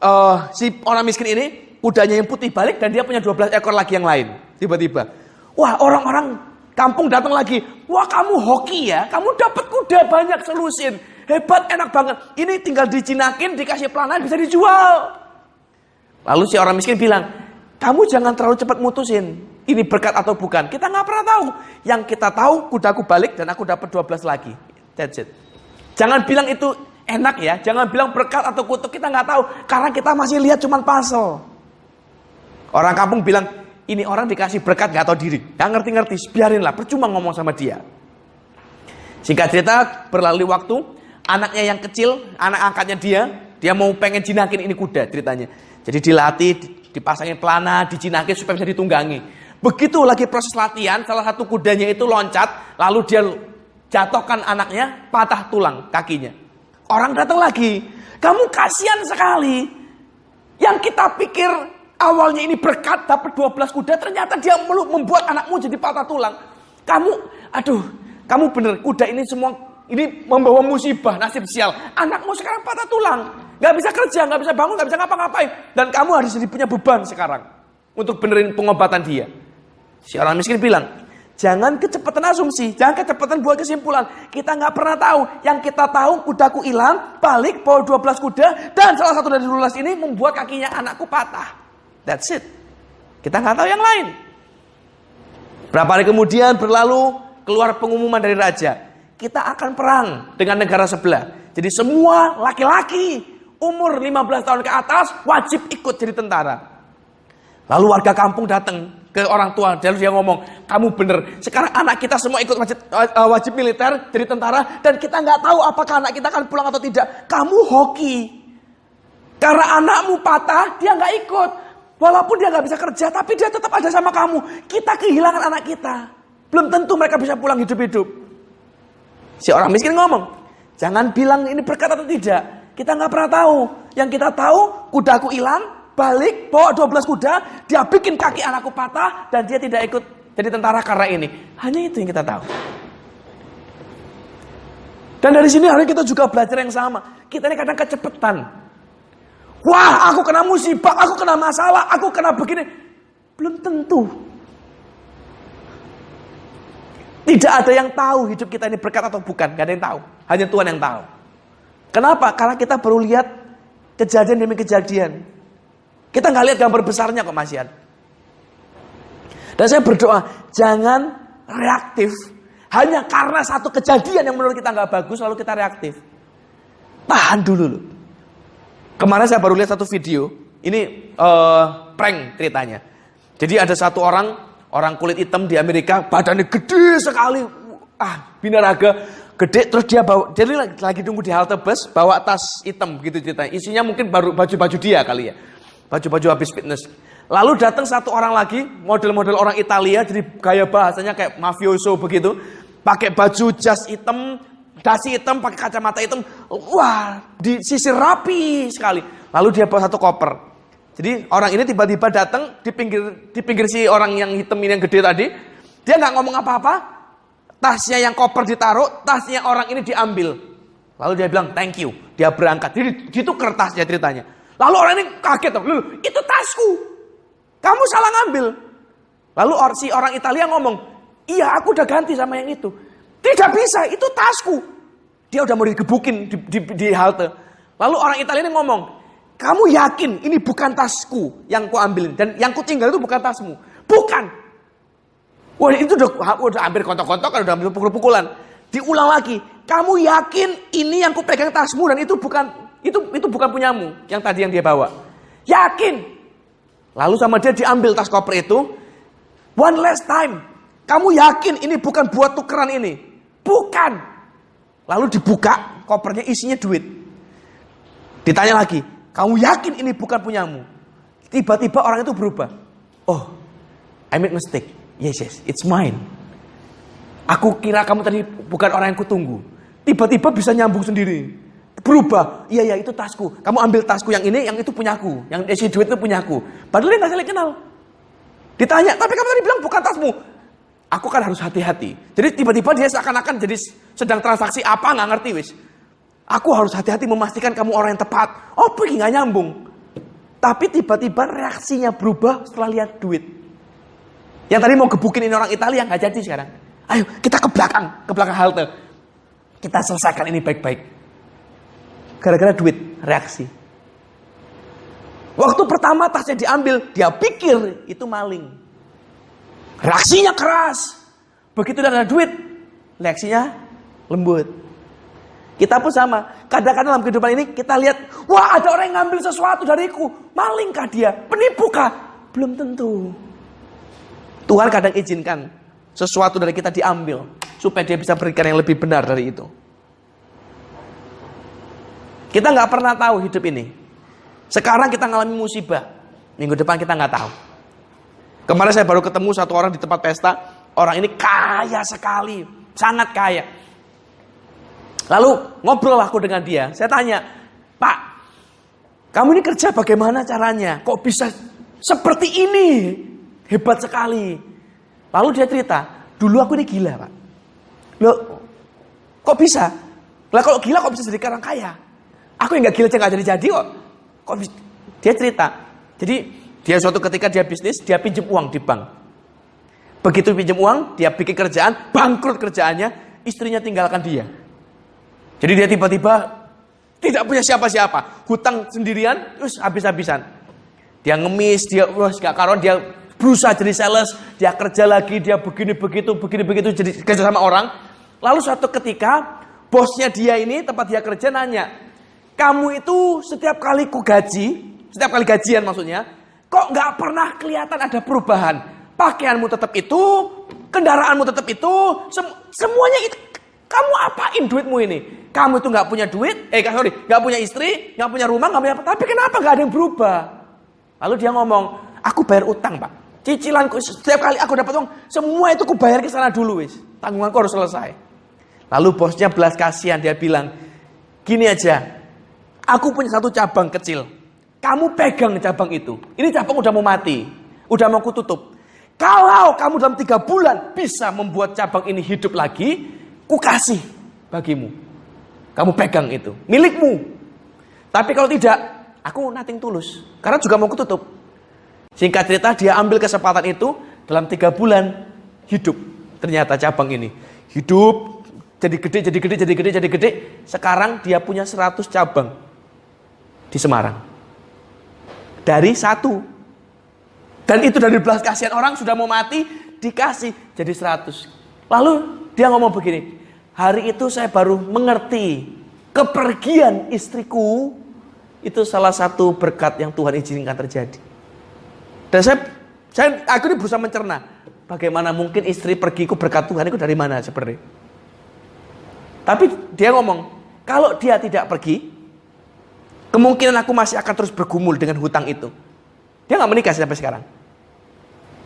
uh, si orang miskin ini, kudanya yang putih balik dan dia punya 12 ekor lagi yang lain. Tiba-tiba. Wah orang-orang Kampung datang lagi. Wah kamu hoki ya. Kamu dapat kuda banyak selusin. Hebat, enak banget. Ini tinggal dijinakin, dikasih pelanan, bisa dijual. Lalu si orang miskin bilang, kamu jangan terlalu cepat mutusin. Ini berkat atau bukan. Kita nggak pernah tahu. Yang kita tahu, kudaku balik dan aku dapat 12 lagi. That's it. Jangan bilang itu enak ya. Jangan bilang berkat atau kutuk. Kita nggak tahu. Karena kita masih lihat cuma pasal. Orang kampung bilang, ini orang dikasih berkat nggak tahu diri. Nggak ngerti-ngerti. Biarinlah. Percuma ngomong sama dia. Singkat cerita, berlalu waktu. Anaknya yang kecil, anak angkatnya dia. Dia mau pengen jinakin ini kuda ceritanya. Jadi dilatih, dipasangin pelana, dijinakin supaya bisa ditunggangi. Begitu lagi proses latihan, salah satu kudanya itu loncat, lalu dia jatuhkan anaknya, patah tulang kakinya. Orang datang lagi, kamu kasihan sekali. Yang kita pikir awalnya ini berkat dapat 12 kuda, ternyata dia membuat anakmu jadi patah tulang. Kamu, aduh, kamu bener, kuda ini semua ini membawa musibah, nasib sial. Anakmu sekarang patah tulang, nggak bisa kerja, nggak bisa bangun, nggak bisa ngapa-ngapain, dan kamu harus jadi punya beban sekarang untuk benerin pengobatan dia. Si orang miskin bilang, jangan kecepatan asumsi, jangan kecepatan buat kesimpulan. Kita nggak pernah tahu. Yang kita tahu kudaku hilang, balik bawa 12 kuda, dan salah satu dari 12 ini membuat kakinya anakku patah. That's it. Kita nggak tahu yang lain. Berapa hari kemudian berlalu, keluar pengumuman dari raja. Kita akan perang dengan negara sebelah. Jadi semua laki-laki umur 15 tahun ke atas wajib ikut jadi tentara. Lalu warga kampung datang ke orang tua dan dia ngomong, kamu bener. Sekarang anak kita semua ikut wajib, uh, wajib militer, jadi tentara, dan kita nggak tahu apakah anak kita akan pulang atau tidak. Kamu hoki. Karena anakmu patah, dia nggak ikut. Walaupun dia nggak bisa kerja, tapi dia tetap ada sama kamu. Kita kehilangan anak kita. Belum tentu mereka bisa pulang hidup-hidup. Si orang miskin ngomong, jangan bilang ini berkat atau tidak. Kita nggak pernah tahu. Yang kita tahu, kudaku hilang, balik, bawa 12 kuda, dia bikin kaki anakku patah, dan dia tidak ikut jadi tentara karena ini. Hanya itu yang kita tahu. Dan dari sini hari kita juga belajar yang sama. Kita ini kadang kecepatan. Wah, aku kena musibah, aku kena masalah, aku kena begini. Belum tentu. Tidak ada yang tahu hidup kita ini berkat atau bukan. Gak ada yang tahu. Hanya Tuhan yang tahu. Kenapa? Karena kita baru lihat kejadian demi kejadian. Kita nggak lihat gambar besarnya kok Mas Yan. Dan saya berdoa, jangan reaktif hanya karena satu kejadian yang menurut kita nggak bagus lalu kita reaktif. Tahan dulu loh. Kemarin saya baru lihat satu video, ini uh, prank ceritanya. Jadi ada satu orang, orang kulit hitam di Amerika, badannya gede sekali, ah binaraga, gede terus dia bawa jadi lagi, tunggu di halte bus bawa tas hitam gitu ceritanya isinya mungkin baru baju-baju dia kali ya Baju-baju habis fitness. Lalu datang satu orang lagi, model-model orang Italia, jadi gaya bahasanya kayak mafioso begitu. Pakai baju jas hitam, dasi hitam, pakai kacamata hitam. Wah, disisir rapi sekali. Lalu dia bawa satu koper. Jadi orang ini tiba-tiba datang di pinggir di pinggir si orang yang hitam ini yang gede tadi. Dia nggak ngomong apa-apa. Tasnya yang koper ditaruh, tasnya orang ini diambil. Lalu dia bilang thank you. Dia berangkat. Jadi itu kertasnya ceritanya. Lalu orang ini kaget, Lalu, itu tasku. Kamu salah ngambil. Lalu si orang Italia ngomong, iya aku udah ganti sama yang itu. Tidak bisa, itu tasku. Dia udah mau digebukin di, di, di halte. Lalu orang Italia ini ngomong, kamu yakin ini bukan tasku yang ku ambil dan yang ku tinggal itu bukan tasmu? Bukan. Wah itu udah, udah hampir kontok-kontok kan udah pukul-pukulan. Diulang lagi, kamu yakin ini yang ku pegang tasmu dan itu bukan itu itu bukan punyamu yang tadi yang dia bawa. Yakin. Lalu sama dia diambil tas koper itu. One last time. Kamu yakin ini bukan buat tukeran ini? Bukan. Lalu dibuka, kopernya isinya duit. Ditanya lagi, kamu yakin ini bukan punyamu? Tiba-tiba orang itu berubah. Oh, I made mistake. Yes, yes, it's mine. Aku kira kamu tadi bukan orang yang kutunggu. Tiba-tiba bisa nyambung sendiri berubah. Iya ya itu tasku. Kamu ambil tasku yang ini, yang itu punyaku. Yang isi duit itu punyaku. Padahal dia nggak saling kenal. Ditanya, tapi kamu tadi bilang bukan tasmu. Aku kan harus hati-hati. Jadi tiba-tiba dia seakan-akan jadi sedang transaksi apa nggak ngerti wis. Aku harus hati-hati memastikan kamu orang yang tepat. Oh pergi nggak nyambung. Tapi tiba-tiba reaksinya berubah setelah lihat duit. Yang tadi mau gebukin ini orang Italia nggak jadi sekarang. Ayo kita ke belakang, ke belakang halte. Kita selesaikan ini baik-baik. Gara-gara duit, reaksi. Waktu pertama tasnya diambil, dia pikir itu maling. Reaksinya keras. Begitu ada duit, reaksinya lembut. Kita pun sama. Kadang-kadang dalam kehidupan ini kita lihat, wah ada orang yang ngambil sesuatu dariku. Malingkah dia? Penipukah? Belum tentu. Tuhan kadang izinkan sesuatu dari kita diambil supaya dia bisa berikan yang lebih benar dari itu. Kita nggak pernah tahu hidup ini. Sekarang kita ngalami musibah. Minggu depan kita nggak tahu. Kemarin saya baru ketemu satu orang di tempat pesta. Orang ini kaya sekali, sangat kaya. Lalu ngobrol aku dengan dia. Saya tanya, Pak, kamu ini kerja bagaimana caranya? Kok bisa seperti ini? Hebat sekali. Lalu dia cerita, dulu aku ini gila pak. Loh, kok bisa? Lah kalau gila kok bisa jadi orang kaya? Aku yang gak gila aja gak jadi-jadi kok. Kok bisa? Dia cerita. Jadi dia suatu ketika dia bisnis, dia pinjam uang di bank. Begitu pinjam uang, dia bikin kerjaan, bangkrut kerjaannya, istrinya tinggalkan dia. Jadi dia tiba-tiba tidak punya siapa-siapa, hutang sendirian, terus habis-habisan. Dia ngemis, dia wah gak karuan, dia berusaha jadi sales, dia kerja lagi, dia begini begitu, begini begitu, jadi kerja sama orang. Lalu suatu ketika bosnya dia ini tempat dia kerja nanya, kamu itu setiap kali ku gaji, setiap kali gajian maksudnya, kok nggak pernah kelihatan ada perubahan? Pakaianmu tetap itu, kendaraanmu tetap itu, sem semuanya itu. Kamu apain duitmu ini? Kamu itu nggak punya duit, eh sorry, nggak punya istri, nggak punya rumah, nggak punya apa. Tapi kenapa nggak ada yang berubah? Lalu dia ngomong, aku bayar utang pak. Cicilanku setiap kali aku dapat uang, semua itu ku bayar ke sana dulu wis. Tanggunganku harus selesai. Lalu bosnya belas kasihan dia bilang, gini aja, aku punya satu cabang kecil. Kamu pegang cabang itu. Ini cabang udah mau mati, udah mau kututup. Kalau kamu dalam tiga bulan bisa membuat cabang ini hidup lagi, ku kasih bagimu. Kamu pegang itu, milikmu. Tapi kalau tidak, aku nating tulus. Karena juga mau kututup. Singkat cerita dia ambil kesempatan itu dalam tiga bulan hidup. Ternyata cabang ini hidup jadi gede, jadi gede, jadi gede, jadi gede. Sekarang dia punya 100 cabang di Semarang. Dari satu. Dan itu dari belas kasihan orang sudah mau mati, dikasih jadi 100. Lalu dia ngomong begini, hari itu saya baru mengerti kepergian istriku itu salah satu berkat yang Tuhan izinkan terjadi. Dan saya, saya aku ini berusaha mencerna. Bagaimana mungkin istri pergi ku berkat Tuhan itu dari mana seperti. Tapi dia ngomong, kalau dia tidak pergi, kemungkinan aku masih akan terus bergumul dengan hutang itu. Dia nggak menikah sampai sekarang.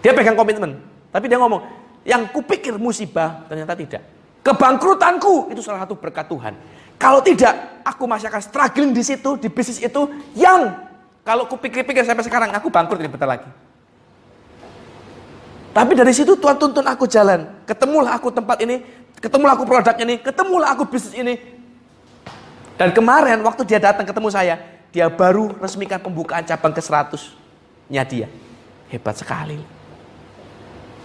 Dia pegang komitmen. Tapi dia ngomong, yang kupikir musibah ternyata tidak. Kebangkrutanku itu salah satu berkat Tuhan. Kalau tidak, aku masih akan struggling di situ, di bisnis itu yang kalau aku pikir-pikir sampai sekarang, aku bangkrut ini bentar lagi. Tapi dari situ Tuhan tuntun aku jalan. Ketemulah aku tempat ini, ketemulah aku produk ini, ketemulah aku bisnis ini. Dan kemarin waktu dia datang ketemu saya, dia baru resmikan pembukaan cabang ke 100-nya dia. Hebat sekali.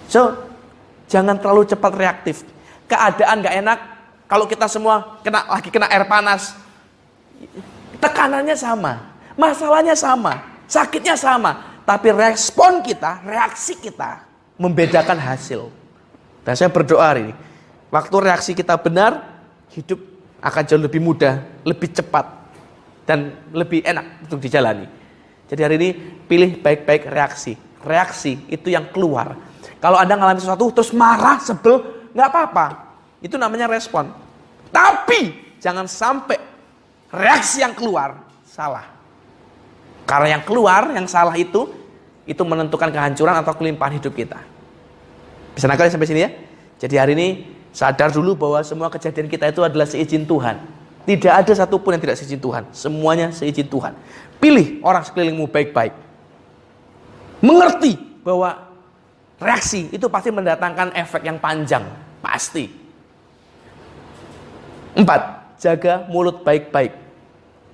So, jangan terlalu cepat reaktif. Keadaan gak enak, kalau kita semua kena lagi kena air panas, tekanannya sama. Masalahnya sama, sakitnya sama, tapi respon kita, reaksi kita membedakan hasil. Dan saya berdoa hari ini, waktu reaksi kita benar, hidup akan jauh lebih mudah, lebih cepat, dan lebih enak untuk dijalani. Jadi hari ini pilih baik-baik reaksi. Reaksi itu yang keluar. Kalau Anda mengalami sesuatu terus marah, sebel, nggak apa-apa. Itu namanya respon. Tapi jangan sampai reaksi yang keluar salah. Karena yang keluar, yang salah itu, itu menentukan kehancuran atau kelimpahan hidup kita. Bisa nakal sampai sini ya? Jadi hari ini sadar dulu bahwa semua kejadian kita itu adalah seizin Tuhan. Tidak ada satupun yang tidak seizin Tuhan. Semuanya seizin Tuhan. Pilih orang sekelilingmu baik-baik. Mengerti bahwa reaksi itu pasti mendatangkan efek yang panjang, pasti. Empat, jaga mulut baik-baik.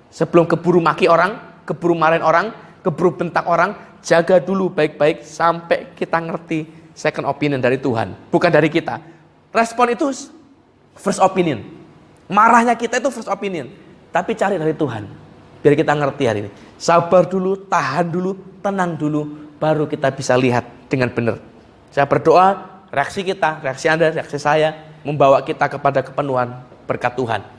Sebelum keburu maki orang, keburu marahin orang, keburu bentak orang, jaga dulu baik-baik sampai kita ngerti second opinion dari Tuhan, bukan dari kita. Respon itu first opinion. Marahnya kita itu first opinion, tapi cari dari Tuhan. Biar kita ngerti hari ini. Sabar dulu, tahan dulu, tenang dulu, baru kita bisa lihat dengan benar saya berdoa, reaksi kita, reaksi Anda, reaksi saya membawa kita kepada kepenuhan berkat Tuhan.